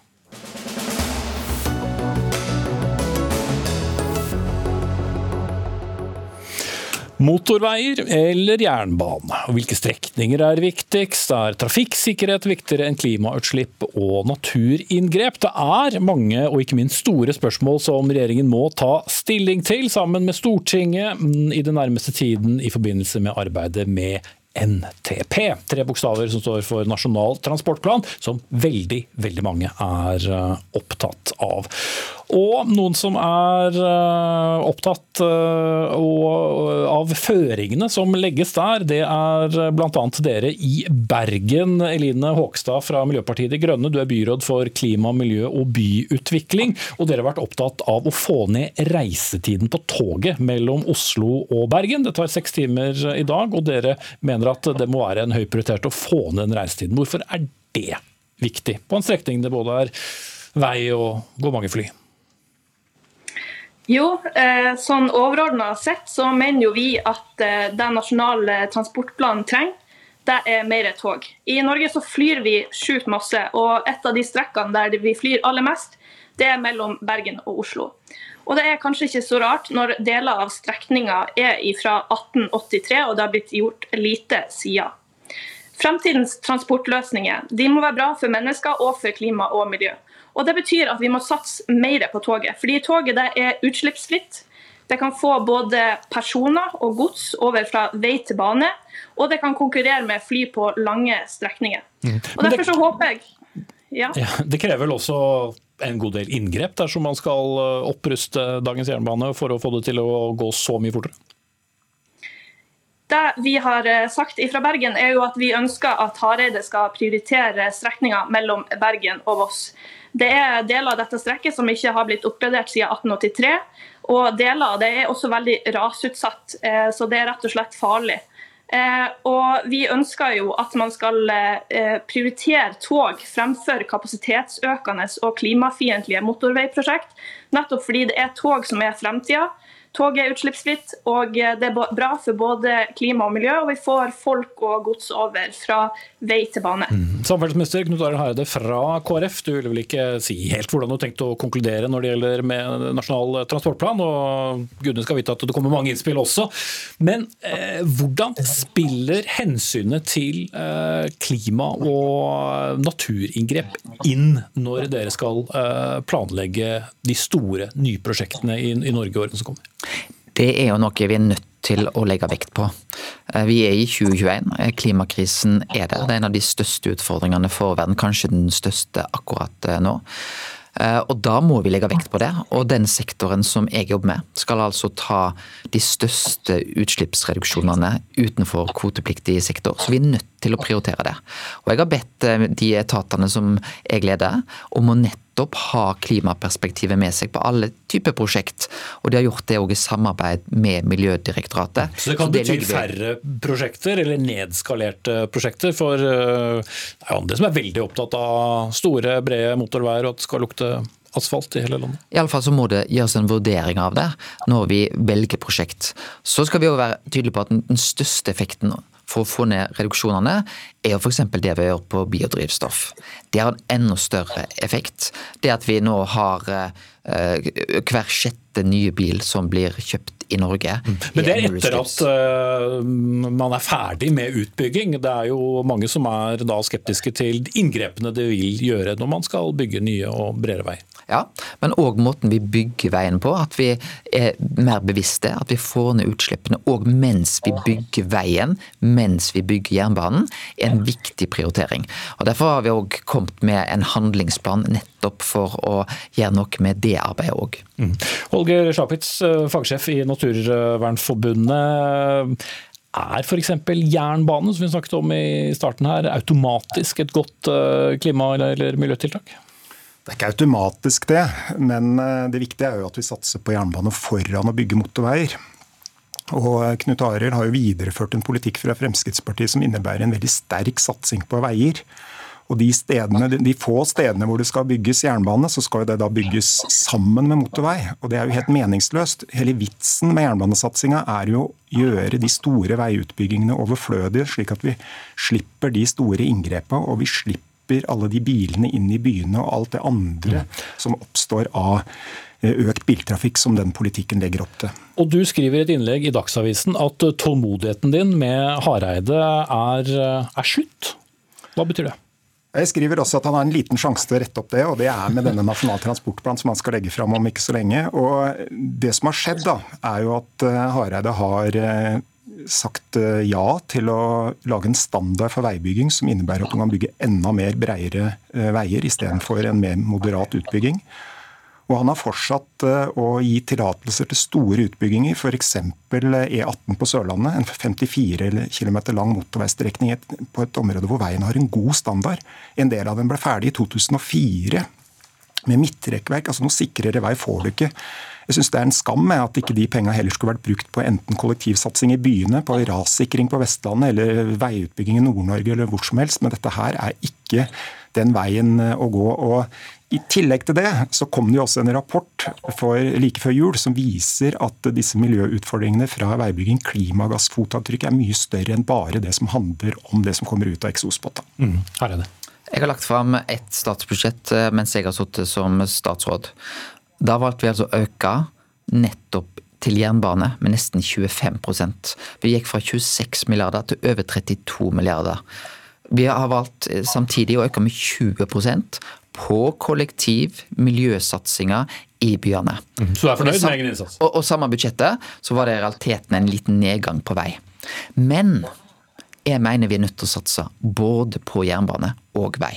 Motorveier eller jernbane? Hvilke strekninger er viktigst? Er trafikksikkerhet viktigere enn klimautslipp og naturinngrep? Det er mange og ikke minst store spørsmål som regjeringen må ta stilling til, sammen med Stortinget mm, i den nærmeste tiden i forbindelse med arbeidet med NTP. Tre bokstaver som står for Nasjonal transportplan, som veldig, veldig mange er eh, opptatt av. Og noen som er uh, opptatt uh, av føringene som legges der, det er bl.a. dere i Bergen. Eline Håkstad fra Miljøpartiet De Grønne, du er byråd for klima, miljø og byutvikling. Og dere har vært opptatt av å få ned reisetiden på toget mellom Oslo og Bergen. Det tar seks timer i dag, og dere mener at det må være en høy prioritert å få ned den reisetiden. Hvorfor er det viktig på en strekning det både er vei og går mange fly? Jo, eh, sånn overordna sett så mener jo vi at eh, den nasjonale transportplanen trenger, det er mer tog. I Norge så flyr vi sjukt masse, og et av de strekkene der vi flyr aller mest, det er mellom Bergen og Oslo. Og det er kanskje ikke så rart når deler av strekninga er fra 1883, og det har blitt gjort lite siden. Fremtidens transportløsninger de må være bra for mennesker og for klima og miljø. Og Det betyr at vi må satse mer på toget. Fordi toget er utslippsfritt. Det kan få både personer og gods over fra vei til bane. Og det kan konkurrere med fly på lange strekninger. Mm. Og Derfor så håper jeg ja. ja. Det krever vel også en god del inngrep dersom man skal eh, oppruste dagens jernbane for å få det til å gå så mye fortere? Det vi har eh, sagt fra Bergen, er jo at vi ønsker at Hareide skal prioritere strekninga mellom Bergen og Voss. Det er deler av dette strekket som ikke har blitt oppgradert siden 1883. Og deler av det er også veldig rasutsatt, eh, så det er rett og slett farlig. Eh, og vi ønsker jo at man skal eh, prioritere tog fremfor kapasitetsøkende og klimafiendtlige motorveiprosjekt. Nettopp fordi det er tog som er fremtida. Toget er utslippsfritt, og det er bra for både klima og miljø. Og vi får folk og gods over fra vei til bane. Mm. Samferdselsminister Knut Arild Hareide fra KrF, du vil vel ikke si helt hvordan du har tenkt å konkludere når det gjelder med Nasjonal transportplan, og gudene skal vite at det kommer mange innspill også. Men eh, hvordan spiller hensynet til eh, klima og naturinngrep inn når dere skal eh, planlegge de store nyprosjektene i, i Norge i årene som kommer? Det er jo noe vi er nødt til å legge vekt på. Eh, vi er i 2021. Eh, klimakrisen er der. Det er en av de største utfordringene for verden. Kanskje den største akkurat eh, nå. Og Da må vi legge vekt på det. Og den sektoren som jeg jobber med, skal altså ta de største utslippsreduksjonene utenfor kvotepliktig sektor. Så vi er nødt til å prioritere det. Og Jeg har bedt de etatene som jeg leder, om å nett nettopp ha klimaperspektivet med seg på alle typer prosjekt. Og de har gjort det òg i samarbeid med Miljødirektoratet. Så det kan bety færre prosjekter, eller nedskalerte prosjekter? For eh, det er andre som er veldig opptatt av store, brede motorveier og at det skal lukte asfalt i hele landet? I alle fall så må det gjøres en vurdering av det når vi velger prosjekt. Så skal vi òg være tydelige på at den største effekten for å få ned reduksjonene, er jo f.eks. det vi gjør på biodrivstoff. Det har en enda større effekt. Det at vi nå har uh, hver sjette nye bil som blir kjøpt i Norge. Mm. Men det er etter at uh, man er ferdig med utbygging. Det er jo mange som er da skeptiske til inngrepene det vil gjøre når man skal bygge nye og bredere vei. Ja, men òg måten vi bygger veien på. At vi er mer bevisste. At vi får ned utslippene òg mens vi bygger veien, mens vi bygger jernbanen, er en viktig prioritering. Og Derfor har vi òg kommet med en handlingsplan nettopp for å gjøre noe med det arbeidet òg. Mm. Holger Sjapitz, eh, fagsjef i Naturvernforbundet. Er f.eks. jernbane, som vi snakket om i starten her, automatisk et godt eh, klima- eller miljøtiltak? Det er ikke automatisk det, men eh, det viktige er jo at vi satser på jernbane foran å bygge motorveier. Og Knut Arild har jo videreført en politikk fra Fremskrittspartiet som innebærer en veldig sterk satsing på veier. Og de, stedene, de få stedene hvor det skal bygges jernbane, så skal det da bygges sammen med motorvei. Og det er jo helt meningsløst. Hele vitsen med jernbanesatsinga er jo å gjøre de store veiutbyggingene overflødige, slik at vi slipper de store inngrepa og vi slipper alle de bilene inn i byene og alt det andre som oppstår av eh, økt biltrafikk som den politikken legger opp til. Og Du skriver i et innlegg i Dagsavisen at tålmodigheten din med Hareide er, er slutt. Hva betyr det? Jeg skriver også at han har en liten sjanse til å rette opp det, og det er med denne nasjonale transportplanen som han skal legge fram om ikke så lenge. Og Det som har skjedd, da, er jo at eh, Hareide har eh, sagt eh, ja til å lage en standard for veibygging som innebærer at man kan bygge enda mer bredere veier istedenfor en mer moderat utbygging. Og han har fortsatt eh, å gi tillatelser til store utbygginger, f.eks. E18 på Sørlandet. En 54 km lang motorveistrekning på et område hvor veien har en god standard. En del av den ble ferdig i 2004 med midtrekkverk. altså Noe sikrere vei får du ikke. Jeg syns det er en skam at ikke de pengene heller skulle vært brukt på enten kollektivsatsing i byene, på rassikring på Vestlandet eller veiutbygging i Nord-Norge eller hvor som helst. Men dette her er ikke den veien å gå. og i tillegg til det så kom det jo også en rapport for like før jul som viser at disse miljøutfordringene fra veibygging, klimagassfotavtrykk, er mye større enn bare det som handler om det som kommer ut av eksospotta. Mm, her er det. Jeg har lagt fram ett statsbudsjett eh, mens jeg har sittet som statsråd. Da valgte vi altså å øke nettopp til jernbane med nesten 25% Vi gikk fra 26 milliarder til over 32 milliarder. Vi har valgt eh, samtidig å øke med 20 på kollektiv, miljøsatsinga i byene. Mm. Så du er fornøyd med egen innsats? Og, og samme budsjettet så var det i realiteten en liten nedgang på vei. Men jeg mener vi er nødt til å satse både på jernbane og vei.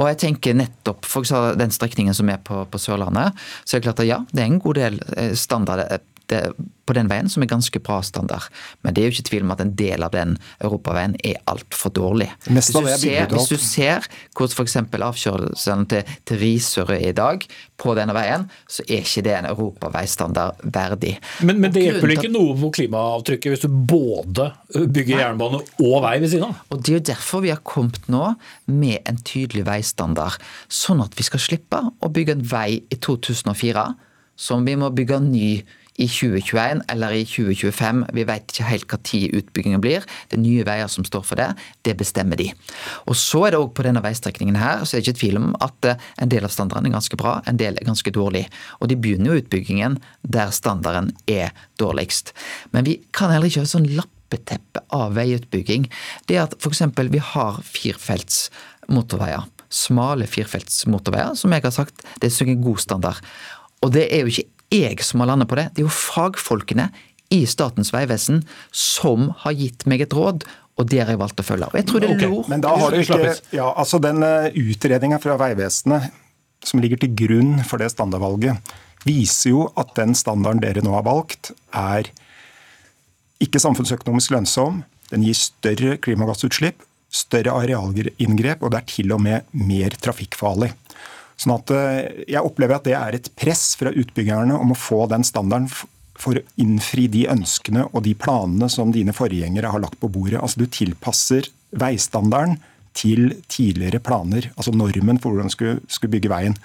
Og jeg tenker nettopp for den strekningen som er på, på Sørlandet, så er det klart at ja, det er en god del eh, standard det, på den veien som er ganske bra standard. Men det er jo ikke tvil om at en del av den europaveien er altfor dårlig. Hvis du, ser, hvis du ser hvordan f.eks. avkjørselen til, til Risør er i dag på denne veien, så er ikke det en europaveistandard verdig. Men, men det hjelper ikke noe på klimaavtrykket hvis du både bygger jernbane og vei ved siden av? Og Det er jo derfor vi har kommet nå med en tydelig veistandard, sånn at vi skal slippe å bygge en vei i 2004 som vi må bygge ny i 2021 eller i 2025. Vi vet ikke helt tid utbyggingen blir. Det er Nye Veier som står for det. Det bestemmer de. Og så er det òg på denne veistrekningen her, så er det ikke tvil om at eh, en del av standarden er ganske bra, en del er ganske dårlig. Og de begynner jo utbyggingen der standarden er dårligst. Men vi kan heller ikke ha sånn lappeteppe av veiutbygging. Det at f.eks. vi har firefelts motorveier. Smale firefelts motorveier, som jeg har sagt, det er en god standard. Og det er jo ikke jeg som har landet på det. Det er jo fagfolkene i Statens vegvesen som har gitt meg et råd. Og det har jeg valgt å følge. Og jeg tror det er lurt. Men da har du ikke, ja, altså Den eh, utredninga fra Vegvesenet som ligger til grunn for det standardvalget, viser jo at den standarden dere nå har valgt, er ikke samfunnsøkonomisk lønnsom. Den gir større klimagassutslipp, større arealinngrep, og det er til og med mer trafikkfarlig. Sånn at eh, Jeg opplever at det er et press fra utbyggerne om å få den standarden for å innfri de ønskene og de planene som dine forgjengere har lagt på bordet. Altså Du tilpasser veistandarden til tidligere planer, altså normen for hvordan du skulle, bygge veien.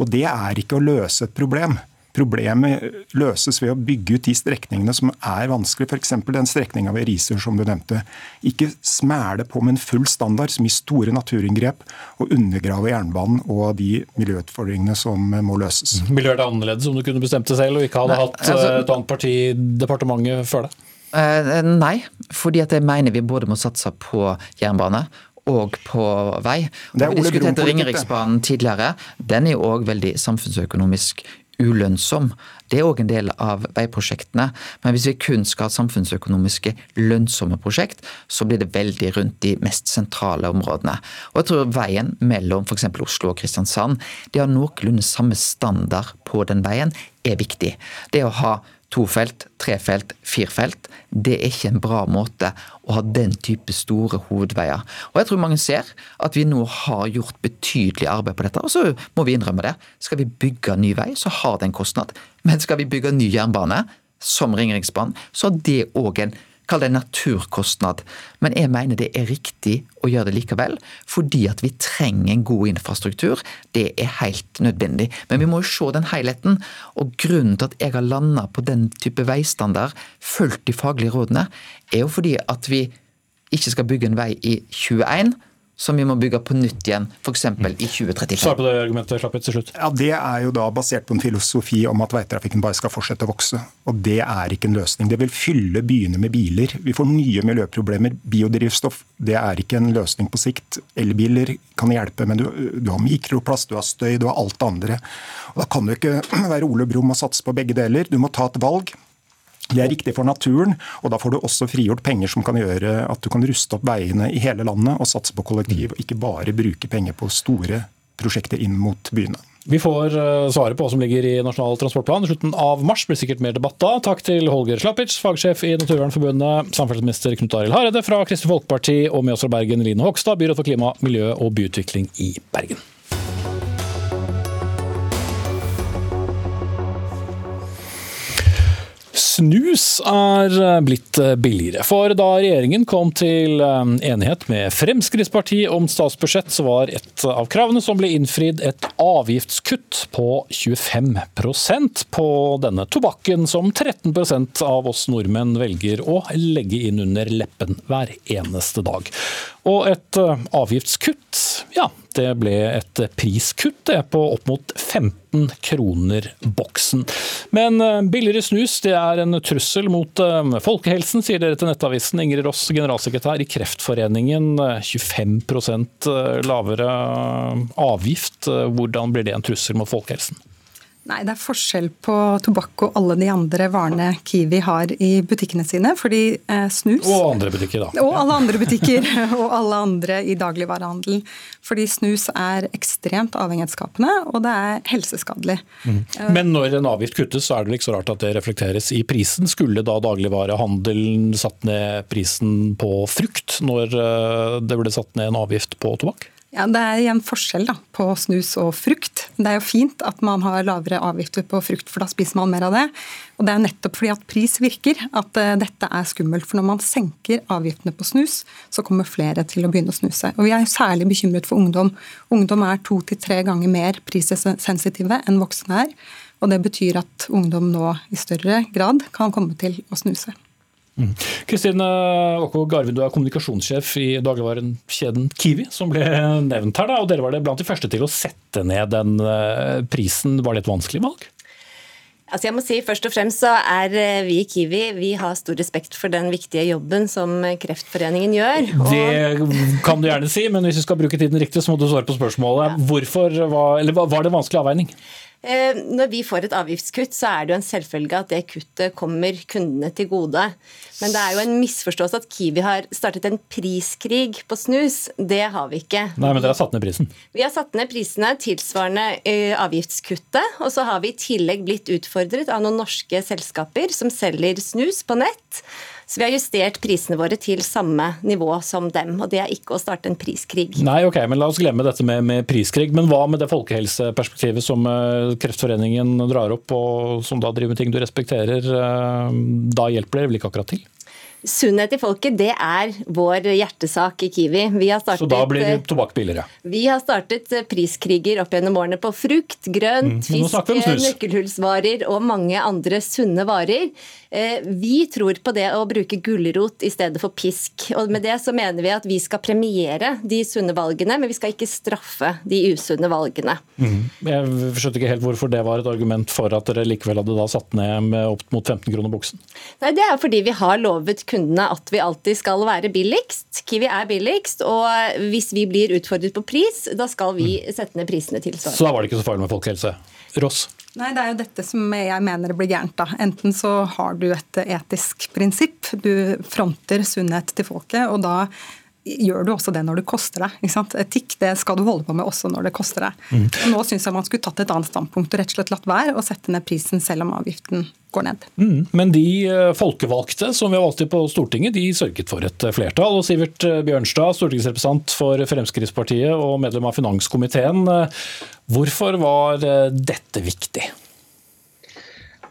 Og Det er ikke å løse et problem. Problemet løses ved å bygge ut de strekningene som er vanskelig, f.eks. den strekninga ved Risør som du nevnte. Ikke smæle på med en full standard som gir store naturinngrep og undergrave jernbanen og de miljøutfordringene som må løses. Mhm. Ville vært annerledes om du kunne bestemt det selv og ikke hadde Nei, hatt altså, eh, et annet parti i departementet før det? Uh, nei, fordi at jeg mener vi både må satse på jernbane og på vei. Og vi diskuterte Ringeriksbanen tidligere. Den er jo òg veldig samfunnsøkonomisk ulønnsom. Det er òg en del av veiprosjektene. Men hvis vi kun skal ha samfunnsøkonomiske lønnsomme prosjekt, så blir det veldig rundt de mest sentrale områdene. Og jeg tror veien mellom f.eks. Oslo og Kristiansand, de har noenlunde samme standard på den veien, er viktig. Det å ha to felt, tre felt, fire felt. Det er ikke en bra måte å ha den type store hovedveier. Og jeg tror mange ser at vi nå har gjort betydelig arbeid på dette. Og så må vi innrømme det. Skal vi bygge ny vei, så har det en kostnad. Men skal vi bygge ny jernbane, som Ringeriksbanen, så har det òg en Kall det naturkostnad. Men jeg mener det er riktig å gjøre det likevel, fordi at vi trenger en god infrastruktur. Det er helt nødvendig. Men vi må jo se den helheten. Og grunnen til at jeg har landa på den type veistandard, fulgt de faglige rådene, er jo fordi at vi ikke skal bygge en vei i 21 som vi må bygge på nytt igjen, f.eks. i 2035. Svar på det argumentet Slappet, til slutt. Ja, Det er jo da basert på en filosofi om at veitrafikken bare skal fortsette å vokse. Og det er ikke en løsning. Det vil fylle byene med biler. Vi får nye miljøproblemer. Biodrivstoff det er ikke en løsning på sikt. Elbiler kan hjelpe, men du, du har mikroplast, du har støy, du har alt det andre. Og Da kan du ikke være Ole Brumm og satse på begge deler. Du må ta et valg. Det er riktig for naturen, og da får du også frigjort penger som kan gjøre at du kan ruste opp veiene i hele landet og satse på kollektiv, og ikke bare bruke penger på store prosjekter inn mot byene. Vi får eh, svaret på hva som ligger i Nasjonal transportplan i slutten av mars. blir sikkert mer debatt da. Takk til Holger Slappic, fagsjef i Naturvernforbundet, samferdselsminister Knut Arild Hareide fra Kristelig Folkeparti, og med oss fra Bergen, Line Hogstad, byråd for klima, miljø og byutvikling i Bergen. Snus er blitt billigere. For da regjeringen kom til eh, enighet med Fremskrittspartiet om statsbudsjett, så var et av kravene som ble innfridd et avgiftskutt på 25% på denne tobakken som 13% av oss nordmenn velger å legge inn under leppen hver eneste dag. Og et eh, avgiftskutt, ja, det ble et priskutt på opp mot 15 kroner boksen. Men eh, billigere snus det er en trussel mot eh, folkehelsen, sier dere til Nettavisen. Ingrid Ross, generalsekretær i Kreftforeningen. 25% lavere avgift, hvordan blir det en trussel mot folkehelsen? Nei, Det er forskjell på tobakk og alle de andre varene Kiwi har i butikkene sine. Fordi eh, snus Og andre butikker, da. Og alle andre butikker, og alle andre i dagligvarehandelen. Fordi snus er ekstremt avhengighetsskapende, og det er helseskadelig. Mm. Men når en avgift kuttes, så er det ikke så rart at det reflekteres i prisen. Skulle da dagligvarehandelen satt ned prisen på frukt når eh, det ble satt ned en avgift på tobakk? Ja, Det er igjen forskjell da, på snus og frukt. Det er jo fint at man har lavere avgifter på frukt, for da spiser man mer av det. Og Det er nettopp fordi at pris virker at uh, dette er skummelt. For når man senker avgiftene på snus, så kommer flere til å begynne å snuse. Og Vi er særlig bekymret for ungdom. Ungdom er to til tre ganger mer prissensitive enn voksne er. Og Det betyr at ungdom nå i større grad kan komme til å snuse. Mm. Kristine Åkå Garvin, du er kommunikasjonssjef i dagligvarekjeden Kiwi, som ble nevnt her. Da, og Dere var det blant de første til å sette ned den eh, prisen. Var det et vanskelig valg? Altså jeg må si Først og fremst så er eh, vi i Kiwi vi har stor respekt for den viktige jobben som Kreftforeningen gjør. Det kan du gjerne si, men hvis du skal bruke tiden riktig, så må du svare på spørsmålet. Hvorfor var, eller var det en vanskelig avveining? Eh, når vi får et avgiftskutt, så er det jo en selvfølge at det kuttet kommer kundene til gode. Men det er jo en misforståelse at Kiwi har startet en priskrig på snus. Det har vi ikke. Nei, men dere har satt ned prisen? Vi har satt ned prisene tilsvarende eh, avgiftskuttet. Og så har vi i tillegg blitt utfordret av noen norske selskaper som selger snus på nett. Så vi har justert prisene våre til samme nivå som dem. Og det er ikke å starte en priskrig. Nei, ok, men La oss glemme dette med, med priskrig. Men hva med det folkehelseperspektivet som uh, Kreftforeningen drar opp, og som da driver med ting du respekterer? Uh, da hjelper det vel ikke akkurat til? Sunnhet i folket, det er vår hjertesak i Kiwi. Startet, så da blir eh, tobakk billigere? Vi har startet eh, priskriger opp gjennom årene på frukt, grønt, mm. fisk, nøkkelhullsvarer og mange andre sunne varer. Eh, vi tror på det å bruke gulrot i stedet for pisk. Og med det så mener vi at vi skal premiere de sunne valgene, men vi skal ikke straffe de usunne valgene. Mm. Jeg skjønte ikke helt hvorfor det var et argument for at dere likevel hadde da satt ned med opp mot 15 kroner buksen? Nei, Det er fordi vi har lovet kundene at vi alltid skal være billigst. Kiwi er billigst, og hvis vi blir utfordret på pris, da skal vi sette ned prisene tilsvarende. Så da var det ikke så farlig med folkehelse? Ross? Nei, Det er jo dette som jeg mener blir gærent. da. Enten så har du et etisk prinsipp, du fronter sunnhet til folket, og da gjør du også det når det koster deg. Ikke sant? Etikk det skal du holde på med også når det koster deg. Mm. Nå syns jeg man skulle tatt et annet standpunkt og rett og slett latt være å sette ned prisen selv om avgiften går ned. Mm. Men de eh, folkevalgte som vi har valgt til på Stortinget, de sørget for et eh, flertall. Og Sivert eh, Bjørnstad, stortingsrepresentant for Fremskrittspartiet og medlem av finanskomiteen. Hvorfor var dette viktig?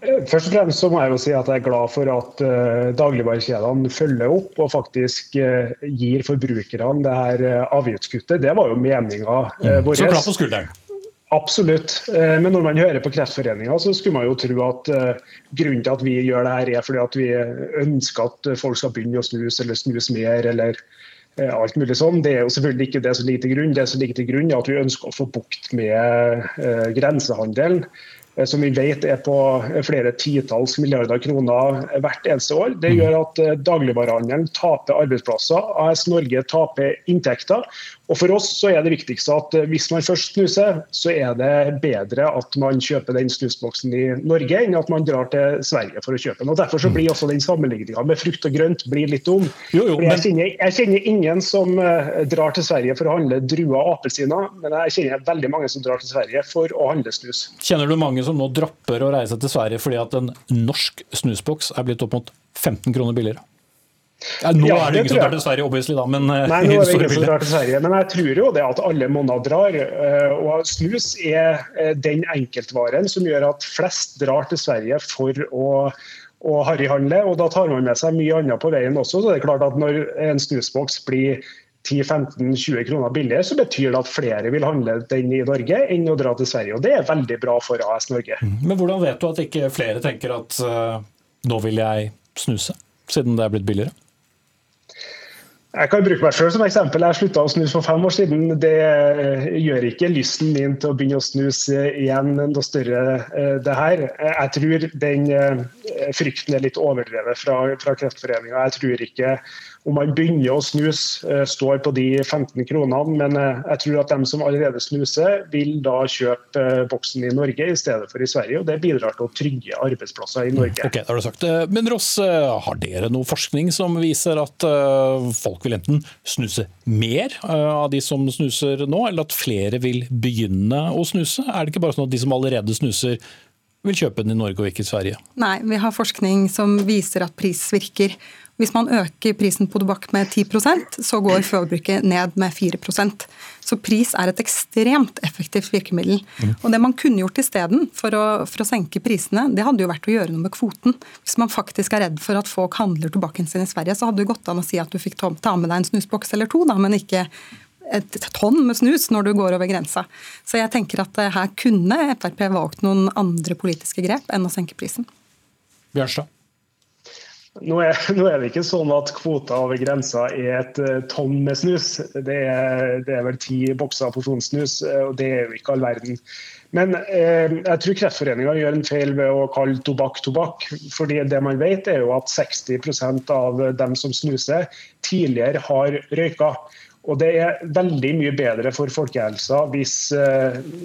Først og fremst så må jeg jo si at jeg er glad for at uh, dagligvarekjedene følger opp og faktisk uh, gir forbrukerne det her uh, avgiftskuttet. Det var jo meninga uh, vår. Så klapp på skulderen. Absolutt. Men når man hører på Kreftforeninga, så skulle man jo tro at grunnen til at vi gjør det her, er fordi at vi ønsker at folk skal begynne å snuse eller snuse mer, eller alt mulig sånn. Det er jo selvfølgelig ikke det som ligger til grunn. Det som ligger til grunn er at vi ønsker å få bukt med grensehandelen. Eh, som vi vet er på flere titalls milliarder kroner hvert eneste år. Det gjør at eh, dagligvarehandelen taper arbeidsplasser, AS Norge taper inntekter. Og For oss så er det viktigste at eh, hvis man først snuser, så er det bedre at man kjøper den snusboksen i Norge, enn at man drar til Sverige for å kjøpe den. Og Derfor så blir også den sammenligninga med frukt og grønt blir litt dum. Jo, jo, men... jeg, kjenner, jeg, kjenner, ingen som drar til Sverige for å handle druer og appelsiner, men jeg kjenner veldig mange som drar til Sverige for å handle snus. Kjenner du mange som nå dropper å reise til Sverige fordi at en norsk snusboks er blitt opp mot 15 kroner billigere. Ja, nå ja, er det ingen som drar til Sverige, obviously, da, men eh, Nei, nå er det ingen som drar til Sverige, men jeg tror jo det at alle monner drar. Eh, og snus er eh, den enkeltvaren som gjør at flest drar til Sverige for å og harryhandle, og da tar man med seg mye annet på veien også. så det er klart at Når en snusboks blir 10-15-20 kroner billigere, så betyr det at flere vil handle den i Norge enn å dra til Sverige. og Det er veldig bra for AS Norge. Mm. Men hvordan vet du at ikke flere tenker at uh, nå vil jeg snuse, siden det er blitt billigere? Jeg kan bruke meg selv som eksempel. Jeg slutta å snuse for fem år siden. Det eh, gjør ikke lysten min til å begynne å snuse igjen noe større, eh, det her. Jeg tror den frykten er litt overdrevet fra, fra Kreftforeninga. Jeg tror ikke om man begynner å snuse, eh, står på de 15 kronene. Men eh, jeg tror at de som allerede snuser, vil da kjøpe eh, boksen i Norge i stedet for i Sverige. og Det bidrar til å trygge arbeidsplasser i Norge. Ok, det har du sagt. Men Ross, har dere noe forskning som viser at folk vil enten snuse mer av de som snuser nå, eller at flere vil begynne å snuse? Er det ikke bare sånn at de som allerede snuser, vil kjøpe den i Norge og ikke i Sverige? Nei, vi har forskning som viser at pris virker. Hvis man øker prisen på tobakk med 10% så går forbruket ned med 4% Så pris er et ekstremt effektivt virkemiddel. Og Det man kunne gjort isteden for, for å senke prisene, det hadde jo vært å gjøre noe med kvoten. Hvis man faktisk er redd for at folk handler tobakken sin i Sverige, så hadde det gått an å si at du fikk ta med deg en snusboks eller to, da, men ikke et tonn med snus når du går over grensa. Så jeg tenker at eh, her kunne Frp valgt noen andre politiske grep enn å senke prisen. Bjørnstad? Nå er, nå er, det ikke sånn at kvoter over grensa er et uh, tonn med snus. Det er, det er vel ti bokser porsjonssnus, uh, og det er jo ikke all verden. Men eh, jeg tror Kreftforeninga gjør en feil ved å kalle tobakk tobakk. fordi det man vet er jo at 60% av dem som snuser, tidligere har røyka. Og Det er veldig mye bedre for folkehelsa hvis,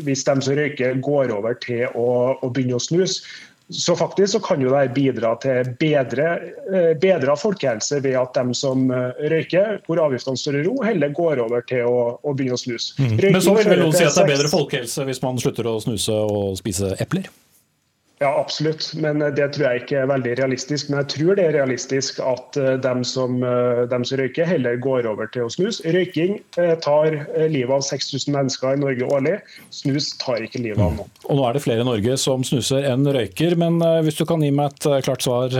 hvis de som røyker, går over til å, å begynne å snuse. Så faktisk så kan jo det bidra til bedre, eh, bedre folkehelse ved at de som eh, røyker, hvor avgiftene står i ro, heller går over til å, å begynne å snuse. Mm. Men så vil vel noen si at det er bedre folkehelse hvis man slutter å snuse og spise epler? Ja, absolutt. Men eh, det tror jeg ikke er veldig realistisk. Men jeg tror det er realistisk at eh, dem som, eh, dem som røyker, heller går over til å snuse. Røyking tar livet av 6000 mennesker i Norge årlig. Snus tar ikke livet av noen. Og nå er det flere i Norge som snuser enn røyker. Men hvis du kan gi meg et klart svar,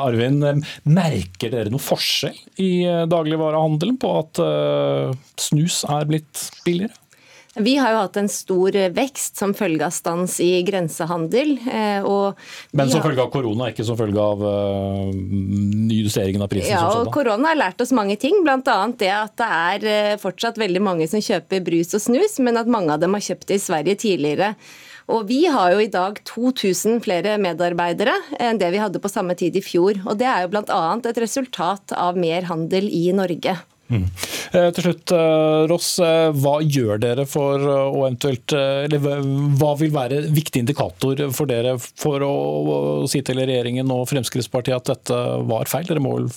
Arvin. Merker dere noen forskjell i dagligvarehandelen på at snus er blitt billigere? Vi har jo hatt en stor vekst som følge av stans i grensehandel. Eh, Men som følge av korona, ikke som følge av uh, justeringen av prisen? Ja, og korona har lært oss mange ting. Bl.a. det at det er eh, fortsatt veldig mange som kjøper brus og snus, men at mange av dem har kjøpt det i Sverige tidligere. Og Vi har jo i dag 2000 flere medarbeidere enn det vi hadde på samme tid i fjor. Og Det er jo bl.a. et resultat av mer handel i Norge. Mm. Eh, til slutt, eh, Ross, eh, hva gjør dere for å eventuelt eller Hva vil være viktig indikator for dere for å, si til regjeringen og Fremskrittspartiet at dette var feil? Dere må vel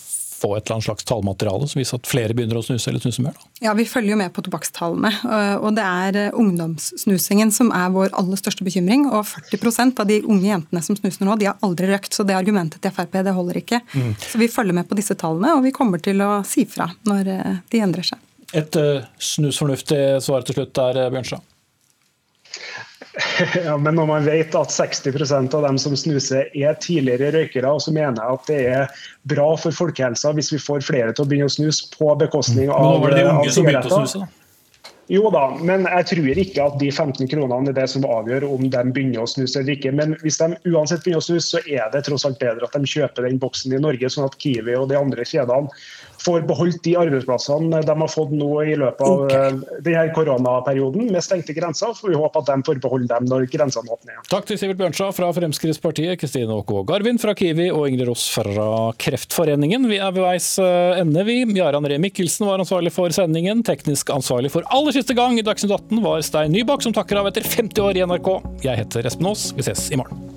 få et eller annet slags tallmateriale som viser at flere begynner å snuse eller snuse mer? Da? Ja, Vi følger jo med på tobakkstallene. og Det er eh, ungdomssnusingen som er vår aller største bekymring. og 40% av de unge jentene som snuser nå, de har aldri røkt. Så det argumentet til Frp det holder ikke. Mm. Så Vi følger med på disse tallene, og vi kommer til å si fra når eh, de endrer seg. Et uh, snusfornuftig svar til slutt der, Bjørnstad? Ja, men når man vet at 60% av dem som snuser er tidligere røykere, så mener jeg at det er bra for folkehelsa hvis vi får flere til å begynne å snuse på bekostning av, men nå var det de unge som begynte å snuse, da? Jo da, men jeg tror ikke at de 15 kronene er det som avgjør om de begynner å snuse eller ikke. Men hvis de uansett begynner å snuse, så er det tross alt bedre at de kjøper den boksen i Norge, sånn at Kiwi og de andre kjedene får beholdt de arbeidsplassene de har fått nå i løpet av okay. Eh, denne koronaperioden med stengte grenser. får vi håpe at de får beholde dem når grensene åpner igjen. Takk til Sivert Bjørnstad fra Fremskrittspartiet, Kristine Aako Garvin fra Kiwi og Ingrid Ross fra Kreftforeningen. Vi er ved veis eh, ende, vi. Jaran Ree Mikkelsen var ansvarlig for sendingen. Teknisk ansvarlig for aller siste gang i Dagsnytt 18 var Stein Nybakk, som takker av etter 50 år i NRK. Jeg heter Espen Aas. Vi ses i morgen.